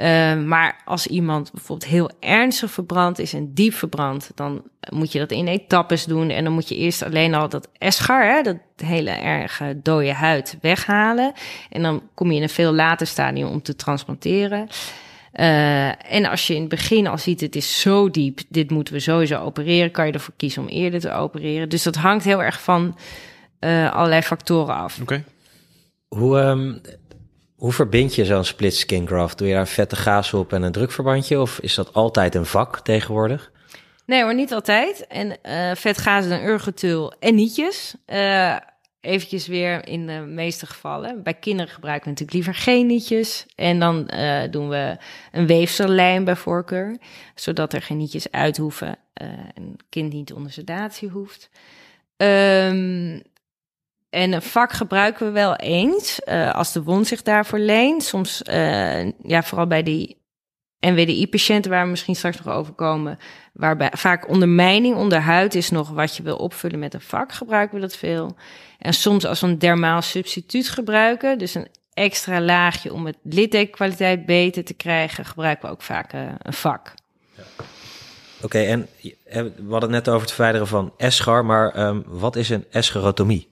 Uh, maar als iemand bijvoorbeeld heel ernstig verbrand is en diep verbrand, dan moet je dat in etappes doen. En dan moet je eerst alleen al dat eschar, hè, dat hele erge dode huid, weghalen. En dan kom je in een veel later stadium om te transplanteren. Uh, en als je in het begin al ziet, het is zo diep, dit moeten we sowieso opereren, kan je ervoor kiezen om eerder te opereren. Dus dat hangt heel erg van uh, allerlei factoren af. Oké. Okay. Hoe, um, Hoe verbind je zo'n split skin graft? Doe je daar een vette gaas op en een drukverbandje? Of is dat altijd een vak tegenwoordig? Nee hoor, niet altijd. En uh, vetgazen en urgetul en nietjes. Uh, eventjes weer in de meeste gevallen. Bij kinderen gebruiken we natuurlijk liever geen nietjes. En dan uh, doen we een weefsellijm bij voorkeur. Zodat er geen nietjes uit hoeven. en kind niet onder sedatie hoeft. Um, en een vak gebruiken we wel eens, uh, als de wond zich daarvoor leent. Soms, uh, ja, vooral bij die NWDI-patiënten waar we misschien straks nog over komen, waarbij vaak ondermijning onder huid is nog wat je wil opvullen met een vak, gebruiken we dat veel. En soms als een dermaal substituut gebruiken, dus een extra laagje om het littekenkwaliteit beter te krijgen, gebruiken we ook vaak uh, een vak. Ja. Oké, en we hadden het net over het verwijderen van eschar, maar um, wat is een escherotomie?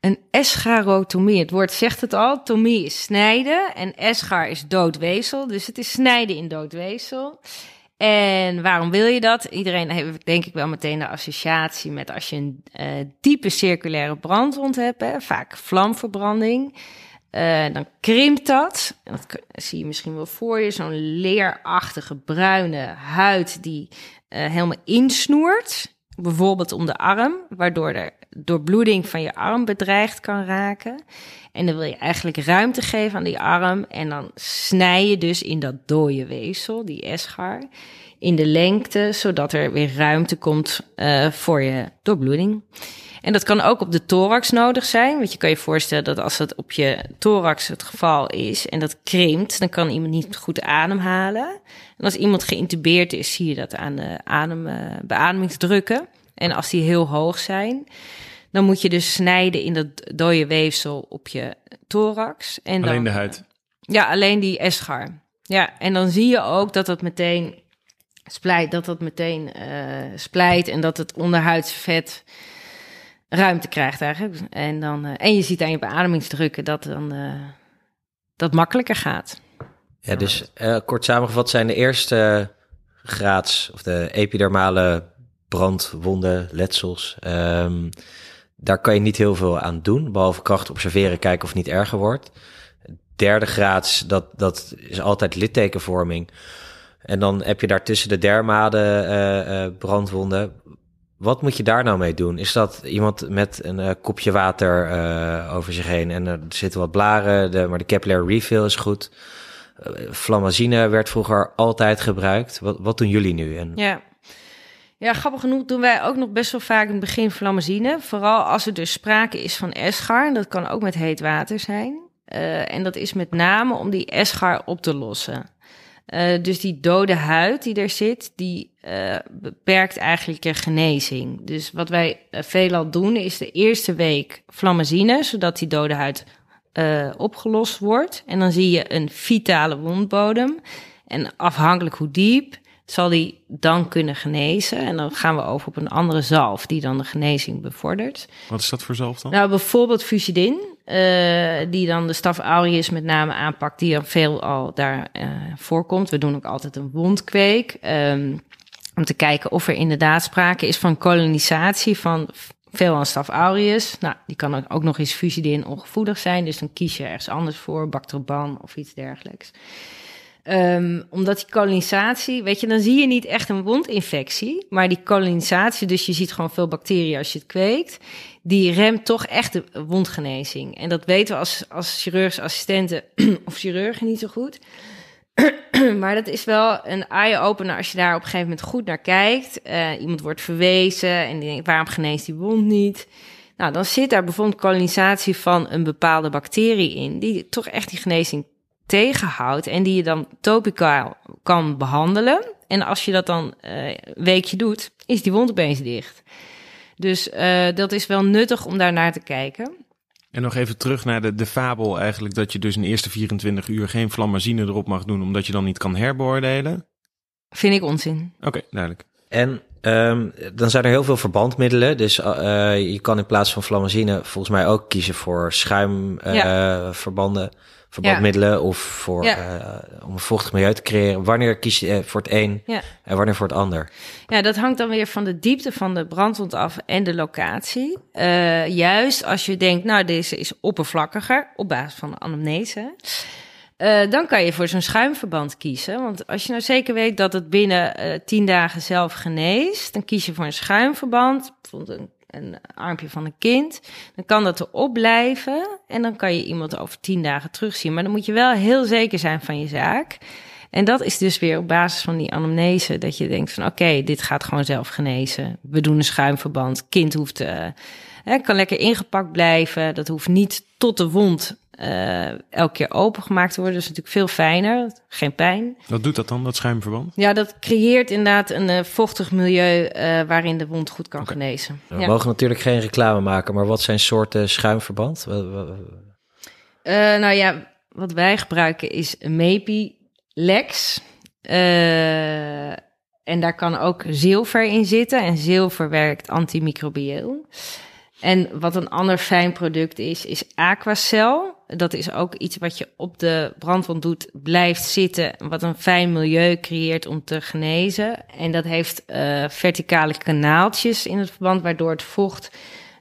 Een escharotomie. Het woord zegt het al. Tomie is snijden en eschar is doodweefsel. Dus het is snijden in doodweefsel. En waarom wil je dat? Iedereen heeft denk ik wel meteen de associatie met als je een uh, diepe circulaire brandwond hebt, hè, vaak vlamverbranding. Uh, dan krimpt dat. Dat zie je misschien wel voor je. Zo'n leerachtige bruine huid die uh, helemaal insnoert. Bijvoorbeeld om de arm, waardoor er doorbloeding van je arm bedreigd kan raken. En dan wil je eigenlijk ruimte geven aan die arm. En dan snij je dus in dat dode weefsel, die eschar, in de lengte, zodat er weer ruimte komt uh, voor je doorbloeding. En dat kan ook op de thorax nodig zijn. Want je kan je voorstellen dat als dat op je thorax het geval is en dat krimpt, dan kan iemand niet goed ademhalen. En als iemand geïntubeerd is, zie je dat aan de adem, uh, beademingsdrukken. En als die heel hoog zijn, dan moet je dus snijden in dat dode weefsel op je thorax. En alleen dan, de huid? Ja, alleen die eschar. Ja, en dan zie je ook dat dat meteen splijt, dat dat meteen uh, splijt en dat het onderhuidsvet ruimte krijgt eigenlijk. En, dan, uh, en je ziet aan je beademingsdrukken dat dan uh, dat makkelijker gaat. Ja, dus kort samengevat zijn de eerste graads of de epidermale brandwonden, letsels. Um, daar kan je niet heel veel aan doen, behalve kracht observeren, kijken of het niet erger wordt. Derde graads, dat, dat is altijd littekenvorming. En dan heb je daartussen de dermade uh, uh, brandwonden. Wat moet je daar nou mee doen? Is dat iemand met een uh, kopje water over zich heen en er zitten wat blaren, de, maar de capillary refill is goed. Flamazine werd vroeger altijd gebruikt. Wat, wat doen jullie nu? En... Ja, ja, grappig genoeg doen wij ook nog best wel vaak in het begin flammazine. Vooral als er dus sprake is van eschar. Dat kan ook met heet water zijn. Uh, en dat is met name om die eschar op te lossen. Uh, dus die dode huid die er zit, die uh, beperkt eigenlijk je genezing. Dus wat wij veelal doen is de eerste week flammazine, zodat die dode huid opgelost wordt. En dan zie je een vitale wondbodem. En afhankelijk hoe diep, zal die dan kunnen genezen. En dan gaan we over op een andere zalf die dan de genezing bevordert. Wat is dat voor zalf dan? Nou, bijvoorbeeld Fusidin, uh, die dan de staf aureus met name aanpakt, die dan veel al daar uh, voorkomt. We doen ook altijd een wondkweek, um, om te kijken of er inderdaad sprake is van kolonisatie van veel aan staf aureus. Nou, die kan ook nog eens Fusidin ongevoelig zijn, dus dan kies je ergens anders voor, Bactroban of iets dergelijks. Um, omdat die kolonisatie, weet je, dan zie je niet echt een wondinfectie, maar die kolonisatie, dus je ziet gewoon veel bacteriën als je het kweekt, die remt toch echt de wondgenezing. En dat weten we als, als chirurgische assistenten of chirurgen niet zo goed. maar dat is wel een eye-opener als je daar op een gegeven moment goed naar kijkt. Uh, iemand wordt verwezen en die denkt, waarom geneest die wond niet? Nou, dan zit daar bijvoorbeeld kolonisatie van een bepaalde bacterie in, die toch echt die genezing tegenhoudt en die je dan topicaal kan behandelen. En als je dat dan uh, een weekje doet, is die wond opeens dicht. Dus uh, dat is wel nuttig om daar naar te kijken. En nog even terug naar de, de fabel eigenlijk dat je dus in de eerste 24 uur geen flammazine erop mag doen, omdat je dan niet kan herbeoordelen. Vind ik onzin. Oké, okay, duidelijk. En um, dan zijn er heel veel verbandmiddelen. Dus uh, je kan in plaats van flammazine volgens mij ook kiezen voor schuimverbanden. Uh, ja. Verbandmiddelen of voor, Ja. eh, om een vochtig milieu te creëren. Wanneer kies je eh, voor het een Ja. en wanneer voor het ander? Ja, dat hangt dan weer van de diepte van de brandwond af en de locatie. Eh, juist als je denkt, nou, deze is oppervlakkiger op basis van de anamnese. dan kan je voor zo'n schuimverband kiezen. Want als je nou zeker weet dat het binnen tien dagen zelf geneest, dan kies je voor een schuimverband. Bijvoorbeeld een, een armpje van een kind. Dan kan dat erop blijven. En dan kan je iemand over tien dagen terugzien. Maar dan moet je wel heel zeker zijn van je zaak. En dat is dus weer op basis van die anamnese dat je denkt van oké, dit gaat gewoon zelf genezen. We doen een schuimverband. Kind hoeft, eh, hè, kan lekker ingepakt blijven. Dat hoeft niet tot de wond eh, elke keer opengemaakt worden. Is natuurlijk veel fijner. Geen pijn. Wat doet dat dan, dat schuimverband? Ja, dat creëert inderdaad een eh, vochtig milieu eh, waarin de wond goed kan genezen. We Ja. mogen natuurlijk geen reclame maken, maar wat zijn soorten schuimverband? Eh, nou ja, wat wij gebruiken is Mepi Lex. Eh, en daar kan ook zilver in zitten. En zilver werkt antimicrobieel. En wat een ander fijn product is, is Aquacel. Dat is ook iets wat je op de brandwond doet, blijft zitten. Wat een fijn milieu creëert om te genezen. En dat heeft eh, verticale kanaaltjes in het verband, waardoor het vocht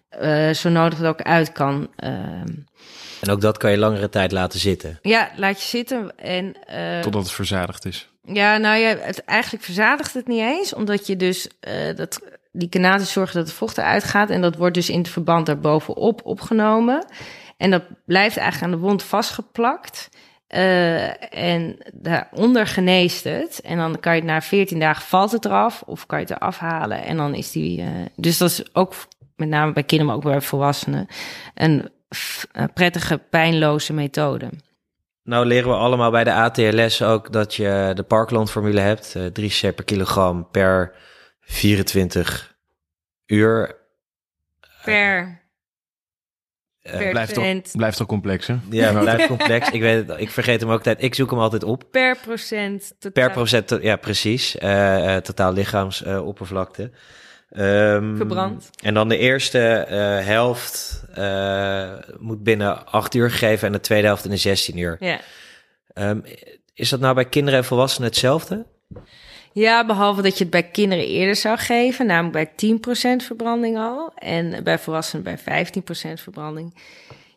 eh, zo nodig ook uit kan. ehm, En ook dat kan je langere tijd laten zitten. ja, laat je zitten. En, eh, Totdat het verzadigd is. Ja, nou ja, het, eigenlijk verzadigt het niet eens. Omdat je dus eh, dat, die kanaaltjes zorgen dat het vocht eruit gaat. En dat wordt dus in het verband daarbovenop opgenomen. En dat blijft eigenlijk aan de wond vastgeplakt. Eh, en daaronder geneest het. En dan kan je het na 14 dagen valt het eraf. Of kan je het eraf halen. En dan is die. eh, dus dat is ook met name bij kinderen, maar ook bij volwassenen. Een, een prettige, pijnloze methode. Nou leren we allemaal bij de ATLS ook dat je de Parkland-formule hebt. eh 3 cc per kilogram per 24 uur. Per, Eh, per Blijft toch, blijft toch complex, hè? Ja, het blijft complex. Ik weet het, ik vergeet hem ook tijd. Ik zoek hem altijd op. Per procent. totaal. Per procent, to- ja precies. Eh, eh, totaal lichaamsoppervlakte. Ehm, Verbrand. En dan de eerste eh, helft eh, moet binnen 8 uur gegeven en de tweede helft in de 16 uur. Ja. Ehm, is dat nou bij kinderen en volwassenen hetzelfde? Ja, behalve dat je het bij kinderen eerder zou geven, namelijk bij 10% verbranding al. En bij volwassenen bij 15% verbranding.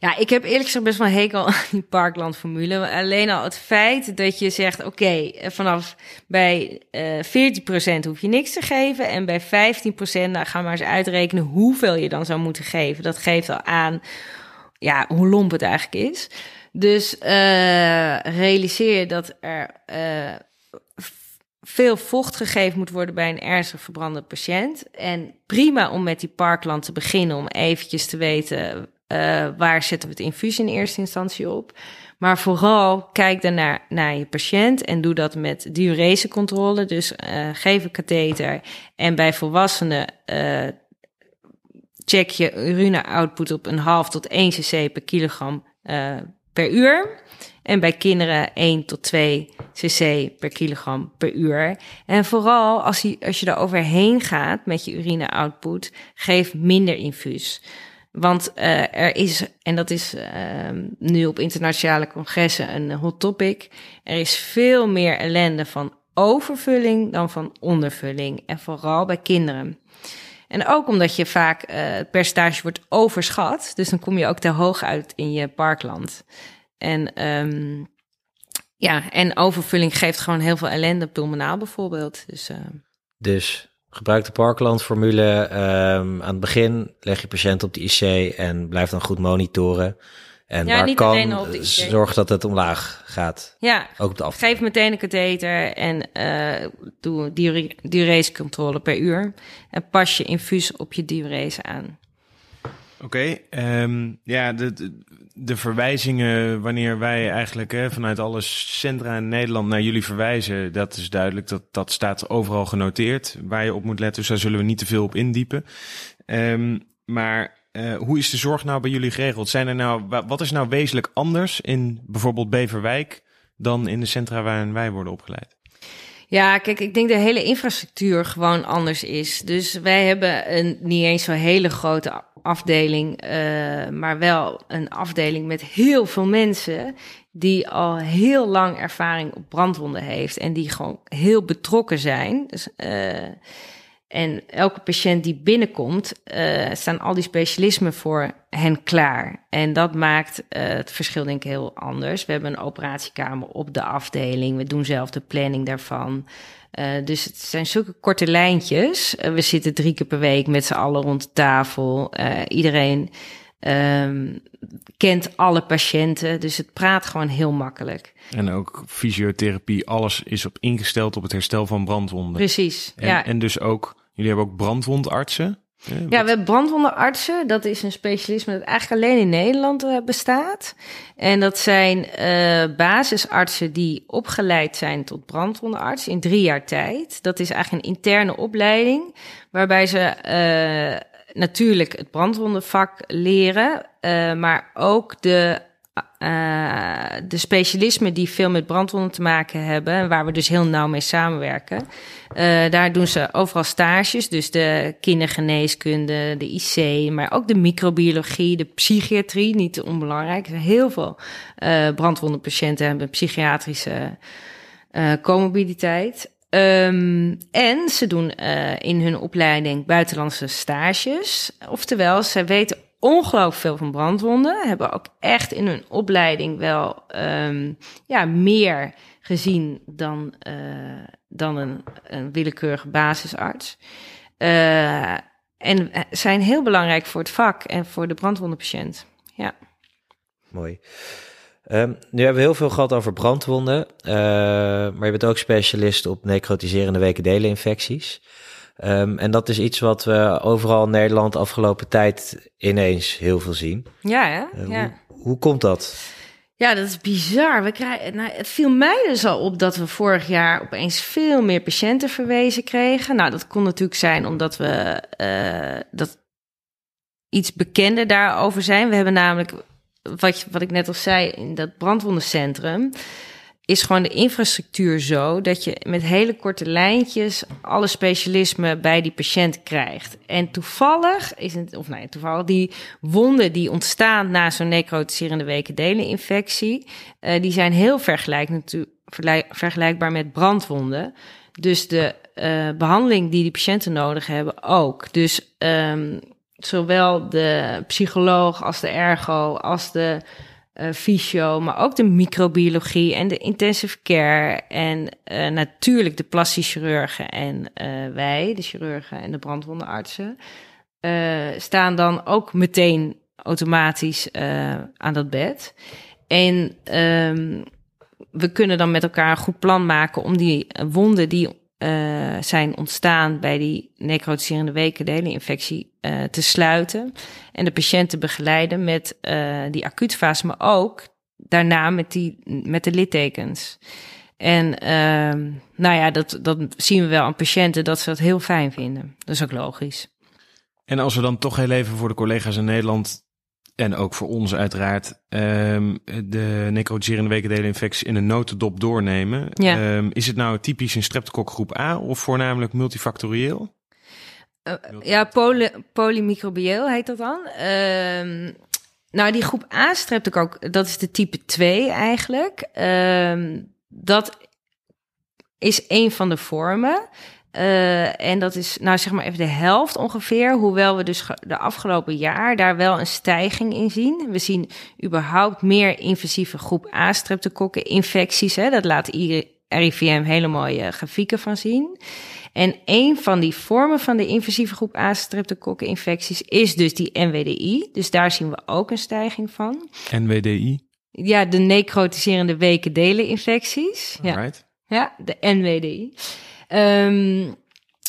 Ja, ik heb eerlijk gezegd best wel een hekel aan die Parkland-formule. Alleen al het feit dat je zegt, oké, eh, vanaf bij eh 14% hoef je niks te geven. En bij 15%, nou we maar eens uitrekenen hoeveel je dan zou moeten geven. Dat geeft al aan ja, hoe lomp het eigenlijk is. Dus eh, realiseer je dat er veel vocht gegeven moet worden bij een ernstig verbrande patiënt. En prima om met die Parkland te beginnen om eventjes te weten eh, waar zetten we het infuus in eerste instantie op. Maar vooral kijk daarnaar naar je patiënt en doe dat met diuresecontrole. Dus eh, geef een katheter. En bij volwassenen eh, check je urine-output op een half tot 1 cc per kilogram per uur. En bij kinderen 1 tot 2 cc per kilogram per uur. En vooral als, je als je er overheen gaat met je urine-output, geef minder infuus. Want eh, er is, en dat is ehm, nu op internationale congressen een hot topic, er is veel meer ellende van overvulling dan van ondervulling. En vooral bij kinderen. En ook omdat je vaak eh, het percentage wordt overschat. Dus dan kom je ook te hoog uit in je parkland. En ehm, ja, en overvulling geeft gewoon heel veel ellende, pulmonaal bijvoorbeeld. Dus eh, Dus gebruik de Parkland-formule. ehm, aan het begin leg je patiënt op de IC en blijf dan goed monitoren. En Ja, waar niet kan, zorg dat het omlaag gaat. ja, Ook op de geef meteen een katheter en eh doe diure- diuresecontrole per uur. En pas je infuus op je diurese aan. Oké, ehm, ja, de, de, de verwijzingen wanneer wij eigenlijk hè, vanuit alle centra in Nederland naar jullie verwijzen, dat is duidelijk, dat, dat staat overal genoteerd waar je op moet letten, dus daar zullen we niet te veel op indiepen. Ehm, maar eh, hoe is de zorg nou bij jullie geregeld? Zijn er nou, wa- wat is nou wezenlijk anders in bijvoorbeeld Beverwijk dan in de centra waarin wij worden opgeleid? Ja, kijk, ik denk de hele infrastructuur gewoon anders is. Dus wij hebben een niet eens zo hele grote afdeling, maar wel een afdeling met heel veel mensen die al heel lang ervaring op brandwonden heeft en die gewoon heel betrokken zijn. Dus, en elke patiënt die binnenkomt, uh, staan al die specialismen voor hen klaar. En dat maakt uh, het verschil denk ik heel anders. We hebben een operatiekamer op de afdeling. We doen zelf de planning daarvan. Uh, dus het zijn zulke korte lijntjes. we zitten drie keer per week met z'n allen rond de tafel. iedereen um, kent alle patiënten. Dus het praat gewoon heel makkelijk. En ook fysiotherapie, alles is op ingesteld op het herstel van brandwonden. Precies. En, ja. en dus ook Jullie hebben ook brandwondartsen. Ja, we hebben brandwondartsen. Dat is een specialisme dat eigenlijk alleen in Nederland uh, bestaat. En dat zijn uh, basisartsen die opgeleid zijn tot brandwondarts in drie jaar tijd. Dat is eigenlijk een interne opleiding waarbij ze uh, natuurlijk het brandwondenvak leren, maar ook de uh, de specialismen die veel met brandwonden te maken hebben, en waar we dus heel nauw mee samenwerken, uh, daar doen ze overal stages. Dus de kindergeneeskunde, de IC, maar ook de microbiologie, de psychiatrie, niet onbelangrijk. Heel veel uh, brandwondenpatiënten hebben psychiatrische comorbiditeit. Um, en ze doen in hun opleiding buitenlandse stages. Oftewel, ze weten ongelooflijk veel van brandwonden. Hebben ook echt in hun opleiding wel um, ja, meer gezien dan, uh, dan een, een willekeurige basisarts. Uh, en zijn heel belangrijk voor het vak en voor de brandwondenpatiënt. Ja. Mooi. Um, nu hebben we heel veel gehad over brandwonden, uh, maar je bent ook specialist op necrotiserende wekendeleninfecties. Um, en dat is iets wat we overal in Nederland afgelopen tijd ineens heel veel zien. Ja, hè? Uh, ja. Hoe, hoe, komt dat? Ja, dat is bizar. We krijgen, nou, het viel mij dus al op dat we vorig jaar opeens veel meer patiënten verwezen kregen. Nou, dat kon natuurlijk zijn omdat we uh, dat iets bekender daarover zijn. We hebben namelijk, wat, wat ik net al zei, in dat brandwondencentrum is gewoon de infrastructuur zo dat je met hele korte lijntjes alle specialismen bij die patiënt krijgt. En toevallig is het, of nee, toevallig die wonden die ontstaan na zo'n necrotiserende wekendeleninfectie, uh, die zijn heel vergelijkbaar met brandwonden. Dus de uh, behandeling die die patiënten nodig hebben ook. Dus um, zowel de psycholoog als de ergo als de uh, fysio, maar ook de microbiologie en de intensive care. En uh, natuurlijk de plastische chirurgen en uh, wij, de chirurgen en de brandwondenartsen, staan dan ook meteen automatisch aan dat bed. En um, we kunnen dan met elkaar een goed plan maken om die wonden die uh, zijn ontstaan bij die necrotiserende wekendelinfectie uh, te sluiten. En de patiënt te begeleiden met uh, die acute fase, maar ook daarna met, die, met de littekens. En uh, nou ja, dat, dat zien we wel aan patiënten dat ze dat heel fijn vinden. Dat is ook logisch. En als we dan toch heel even voor de collega's in Nederland en ook voor ons uiteraard um, de necrotiserende wekendelinfectie in een notendop doornemen. Ja. Um, is het nou typisch een streptokokgroep A of voornamelijk multifactorieel? Uh, ja, poly, polymicrobieel heet dat dan. Um, nou, die groep A streptokok, dat is de type 2 eigenlijk. dat is een van de vormen. Uh, en dat is, nou zeg maar even de helft ongeveer. Hoewel we dus de afgelopen jaar daar wel een stijging in zien. We zien überhaupt meer invasieve groep A streptokokken infecties. Hè. Dat laat RIVM hele mooie grafieken van zien. En een van die vormen van de invasieve groep A streptokokken infecties is dus die NWDI. Dus daar zien we ook een stijging van. NWDI? Ja, de necrotiserende wekendelen infecties. Right. Ja. ja, de NWDI. Um,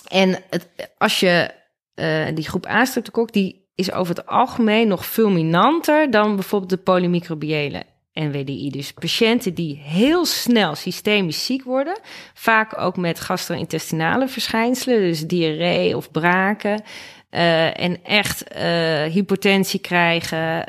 en het, als je uh, die groep A-streptokok, die is over het algemeen nog fulminanter dan bijvoorbeeld de polymicrobiële NWDI. Dus patiënten die heel snel systemisch ziek worden, vaak ook met gastro-intestinale verschijnselen, dus diarree of braken, uh, en echt uh, hypotensie krijgen,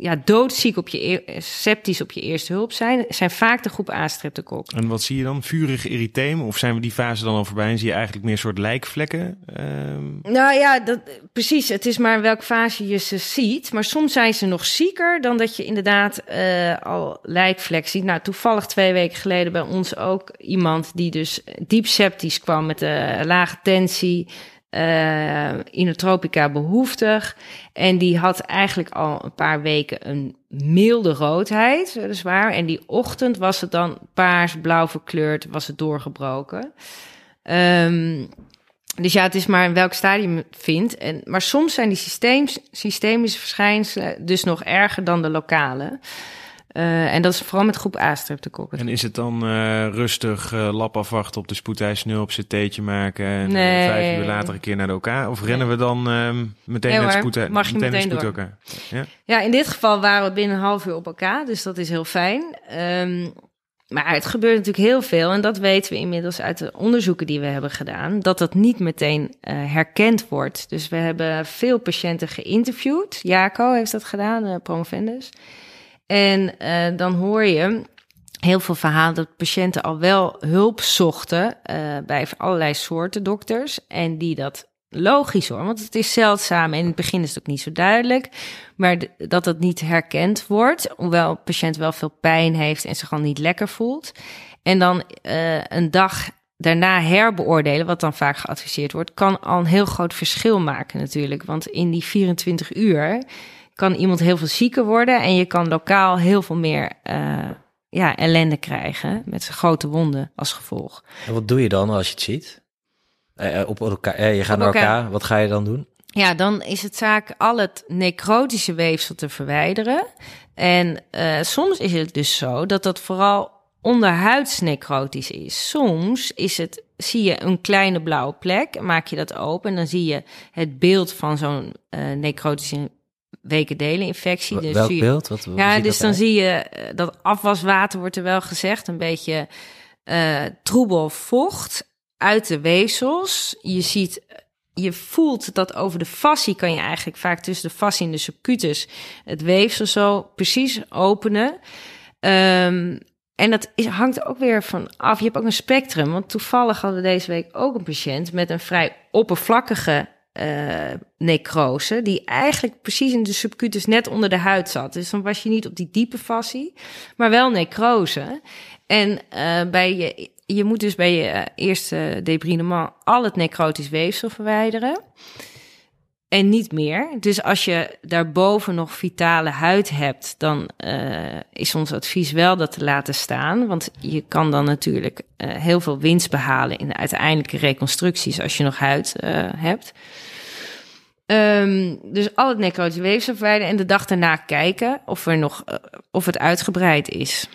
ja, doodziek op je, e- septisch op je eerste hulp zijn, zijn vaak de groep A-streptokokken. En wat zie je dan? Vurig erytheem? Of zijn we die fase dan al voorbij en zie je eigenlijk meer soort lijkvlekken? Ehm, Nou ja, dat, precies. Het is maar in welke fase je ze ziet. Maar soms zijn ze nog zieker dan dat je inderdaad eh, al lijkvlek ziet. Nou, toevallig twee weken geleden bij ons ook iemand die dus diep septisch kwam met een lage tensie. Eh inotropica behoeftig. En die had eigenlijk al een paar weken een milde roodheid, weliswaar. En die ochtend was het dan paars, blauw verkleurd, was het doorgebroken. Ehm, dus ja, het is maar in welk stadium het vindt. En, maar soms zijn die systeems, systemische verschijnselen dus nog erger dan de lokale. Eh, en dat is vooral met groep A-streptokokken. en is het dan eh, rustig eh, lap afwachten op de spoedeis 0 op ct'tje maken en Nee. vijf uur later een keer naar de OK? Of rennen we dan ehm, meteen met hoor, spoed mag je meteen meteen met spoed door. elkaar? Ja? Ja, in dit geval waren we binnen een half uur op elkaar, dus dat is heel fijn. Ehm, maar het gebeurt natuurlijk heel veel en dat weten we inmiddels uit de onderzoeken die we hebben gedaan, dat dat niet meteen herkend wordt. Dus we hebben veel patiënten geïnterviewd. Jaco heeft dat gedaan, promovendus. En eh, dan hoor je heel veel verhalen dat patiënten al wel hulp zochten eh, bij allerlei soorten dokters. En die dat logisch hoor, want het is zeldzaam en in het begin is het ook niet zo duidelijk. Maar dat het niet herkend wordt, hoewel de patiënt wel veel pijn heeft en zich al niet lekker voelt. En dan eh, een dag daarna herbeoordelen, wat dan vaak geadviseerd wordt, kan al een heel groot verschil maken natuurlijk. Want in die 24 uur kan iemand heel veel zieker worden en je kan lokaal heel veel meer eh, ja, ellende krijgen met grote wonden als gevolg. En wat doe je dan als je het ziet? Eh, eh, op elkaar, eh, je gaat Op naar elkaar. elkaar. Wat ga je dan doen? Ja, dan is het zaak al het necrotische weefsel te verwijderen. En eh, soms is het dus zo dat dat vooral onderhuids necrotisch is. Soms is het, zie je een kleine blauwe plek, maak je dat open en dan zie je het beeld van zo'n necrotische wekendeleninfectie. Wa- Dus Welk zie je- beeld? Wat, ja, dus dan uit? zie je eh, dat afwaswater, wordt er wel gezegd, een beetje eh troebel vocht uit de weefsels. Je ziet, je voelt dat over de fascie kan je eigenlijk vaak tussen de fascie en de subcutus het weefsel zo precies openen. Ehm, en dat is, hangt ook weer van af. Je hebt ook een spectrum. Want toevallig hadden we deze week ook een patiënt met een vrij oppervlakkige eh, necrose. Die eigenlijk precies in de subcutus net onder de huid zat. Dus dan was je niet op die diepe fascie, maar wel necrose. En eh, bij je, je moet dus bij je eh, eerste debrinement al het necrotisch weefsel verwijderen. En niet meer. Dus als je daarboven nog vitale huid hebt, dan is ons advies wel dat te laten staan. Want je kan dan natuurlijk heel veel winst behalen in de uiteindelijke reconstructies als je nog huid hebt. Ehm, dus al het necrotische weefsel verwijderen en de dag daarna kijken of, er nog, eh, of het uitgebreid is.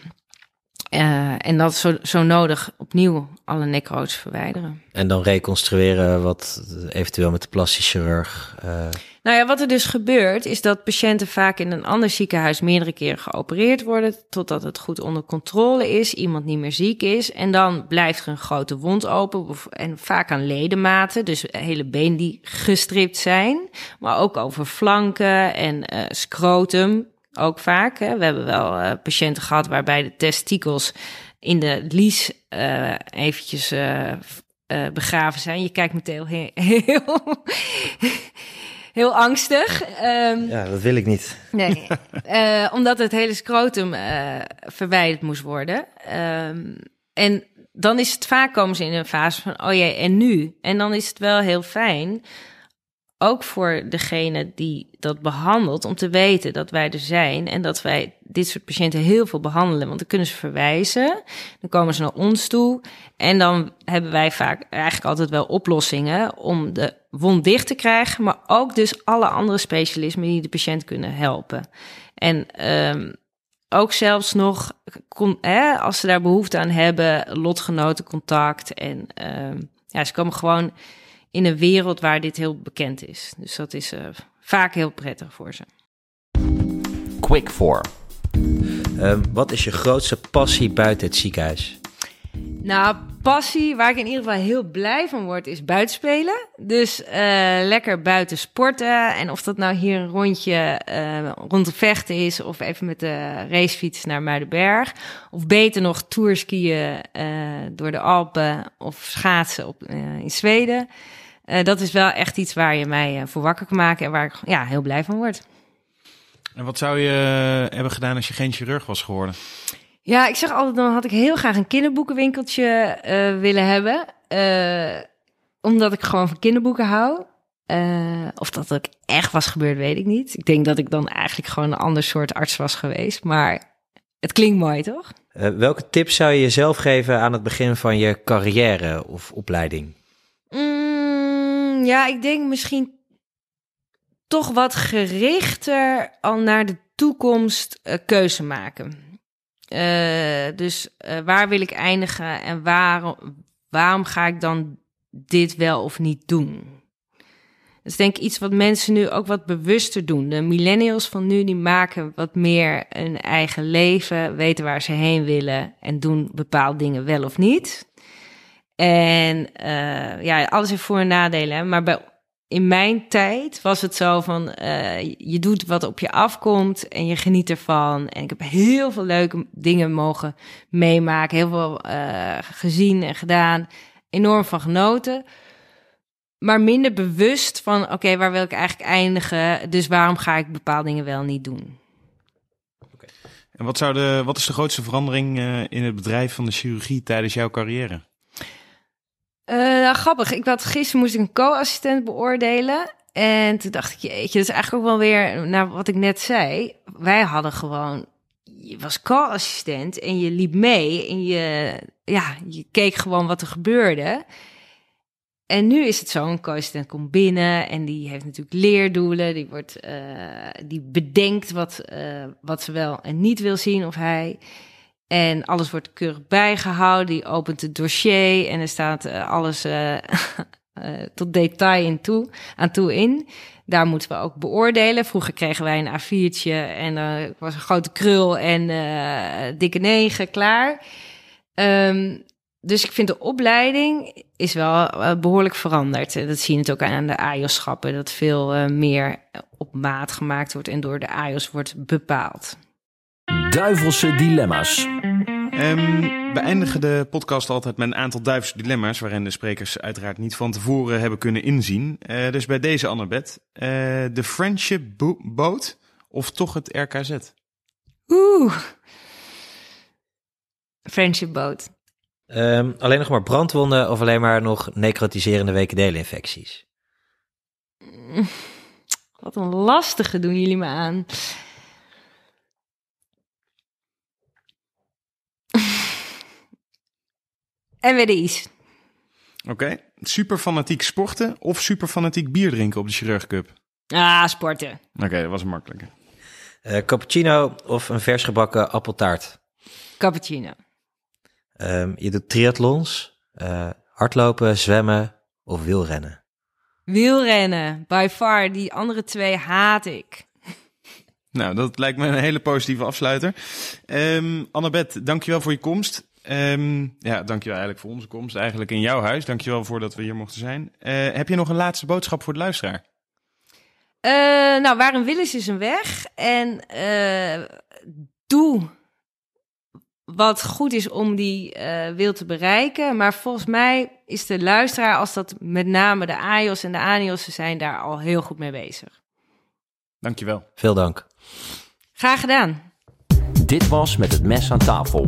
Eh, en dat zo, zo nodig opnieuw alle necrotes verwijderen. En dan reconstrueren wat eventueel met de plastisch chirurg. eh, Nou ja, wat er dus gebeurt, is dat patiënten vaak in een ander ziekenhuis meerdere keren geopereerd worden, totdat het goed onder controle is, iemand niet meer ziek is. En dan blijft er een grote wond open, en vaak aan ledematen, dus hele been die gestript zijn, maar ook over flanken en eh, scrotum, ook vaak. Hè. We hebben wel eh, patiënten gehad waarbij de testikels in de lies eh, eventjes eh, begraven zijn. Je kijkt meteen heel, heel, heel angstig. Ehm, ja, dat wil ik niet. Nee, omdat het hele scrotum verwijderd moest worden. Ehm, en dan is het vaak komen ze in een fase van, oh jee, en nu? En dan is het wel heel fijn, ook voor degene die dat behandelt, om te weten dat wij er zijn en dat wij dit soort patiënten heel veel behandelen. Want dan kunnen ze verwijzen, dan komen ze naar ons toe en dan hebben wij vaak eigenlijk altijd wel oplossingen om de wond dicht te krijgen, maar ook dus alle andere specialismen die de patiënt kunnen helpen. En ehm, ook zelfs nog, hè, als ze daar behoefte aan hebben, lotgenotencontact. En ehm, ja, ze komen gewoon in een wereld waar dit heel bekend is. Dus dat is eh, vaak heel prettig voor ze. Quick for. Ehm, wat is je grootste passie buiten het ziekenhuis? Nou, passie, waar ik in ieder geval heel blij van word, is buitenspelen. Dus uh, lekker buiten sporten. En of dat nou hier een rondje uh, rond de vechten is, of even met de racefiets naar Muidenberg. Of beter nog tourskiën uh, door de Alpen of schaatsen op, in Zweden. Dat is wel echt iets waar je mij voor wakker kan maken en waar ik ja, heel blij van word. En wat zou je hebben gedaan als je geen chirurg was geworden? Ja, ik zeg altijd, dan had ik heel graag een kinderboekenwinkeltje uh, willen hebben. Uh, omdat ik gewoon van kinderboeken hou. Uh, of dat ook echt was gebeurd, weet ik niet. Ik denk dat ik dan eigenlijk gewoon een ander soort arts was geweest. Maar het klinkt mooi, toch? welke tips zou je jezelf geven aan het begin van je carrière of opleiding? Mm, ja, ik denk misschien toch wat gerichter al naar de toekomst keuze maken. Uh, dus uh, waar wil ik eindigen en waarom, waarom ga ik dan dit wel of niet doen? Dat is denk ik iets wat mensen nu ook wat bewuster doen. De millennials van nu die maken wat meer een eigen leven, weten waar ze heen willen en doen bepaalde dingen wel of niet. En uh, ja, alles heeft voor- en nadelen. Maar bij in mijn tijd was het zo van uh, je doet wat op je afkomt en je geniet ervan. En ik heb heel veel leuke dingen mogen meemaken, heel veel uh, gezien en gedaan, enorm van genoten. Maar minder bewust van oké, waar wil ik eigenlijk eindigen? Dus waarom ga ik bepaalde dingen wel niet doen? En wat, zou de, wat is de grootste verandering in het bedrijf van de chirurgie tijdens jouw carrière? Uh, grappig. Ik had, gisteren moest ik een co-assistent beoordelen. En toen dacht ik, jeetje, dat is eigenlijk ook wel weer naar wat ik net zei. Wij hadden gewoon, je was co-assistent en je liep mee en je, ja, je keek gewoon wat er gebeurde. En nu is het zo, een co-assistent komt binnen en die heeft natuurlijk leerdoelen. Die, wordt, uh, die bedenkt wat, uh, wat ze wel en niet wil zien of hij... En alles wordt keurig bijgehouden. Die opent het dossier en er staat uh, alles uh, uh, tot detail in toe, aan toe in. Daar moeten we ook beoordelen. Vroeger kregen wij een A4'tje en er was een grote krul en dikke negen klaar. Um, dus ik vind de opleiding is wel behoorlijk veranderd. Dat zie je het ook aan de AIOS-schappen. Dat veel meer op maat gemaakt wordt en door de AIOS wordt bepaald. Duivelse dilemma's. Um, we eindigen de podcast altijd met een aantal duivelse dilemma's, waarin de sprekers uiteraard niet van tevoren hebben kunnen inzien. Uh, dus bij deze Annabeth, uh, de Friendship Boat of toch het RKZ? Oeh, Friendship Boat. Um, alleen nog maar brandwonden of alleen maar nog necrotiserende wekendelinfecties? Mm, wat een lastige doen jullie me aan. En weer de is. Oké. Okay. Super fanatiek sporten of super fanatiek bier drinken op de Chirurg Cup? Ah, sporten. Oké, okay, dat was een makkelijke. Uh, cappuccino of een vers gebakken appeltaart? Cappuccino. Um, je doet triathlons, uh, hardlopen, zwemmen of wielrennen? Wielrennen, by far. Die andere twee haat ik. Nou, dat lijkt me een hele positieve afsluiter. Um, Annabeth, dankjewel voor je komst. Um, ja, dankjewel eigenlijk voor onze komst. Eigenlijk in jouw huis. Dankjewel voor dat we hier mochten zijn. Uh, heb je nog een laatste boodschap voor de luisteraar? Uh, nou, waar een wil is, is een weg. En uh, doe wat goed is om die wil te bereiken. Maar volgens mij is de luisteraar, als dat met name de AIOS en de ANIOS zijn, daar al heel goed mee bezig. Dankjewel. Veel dank. Graag gedaan. Dit was Met het Mes aan tafel.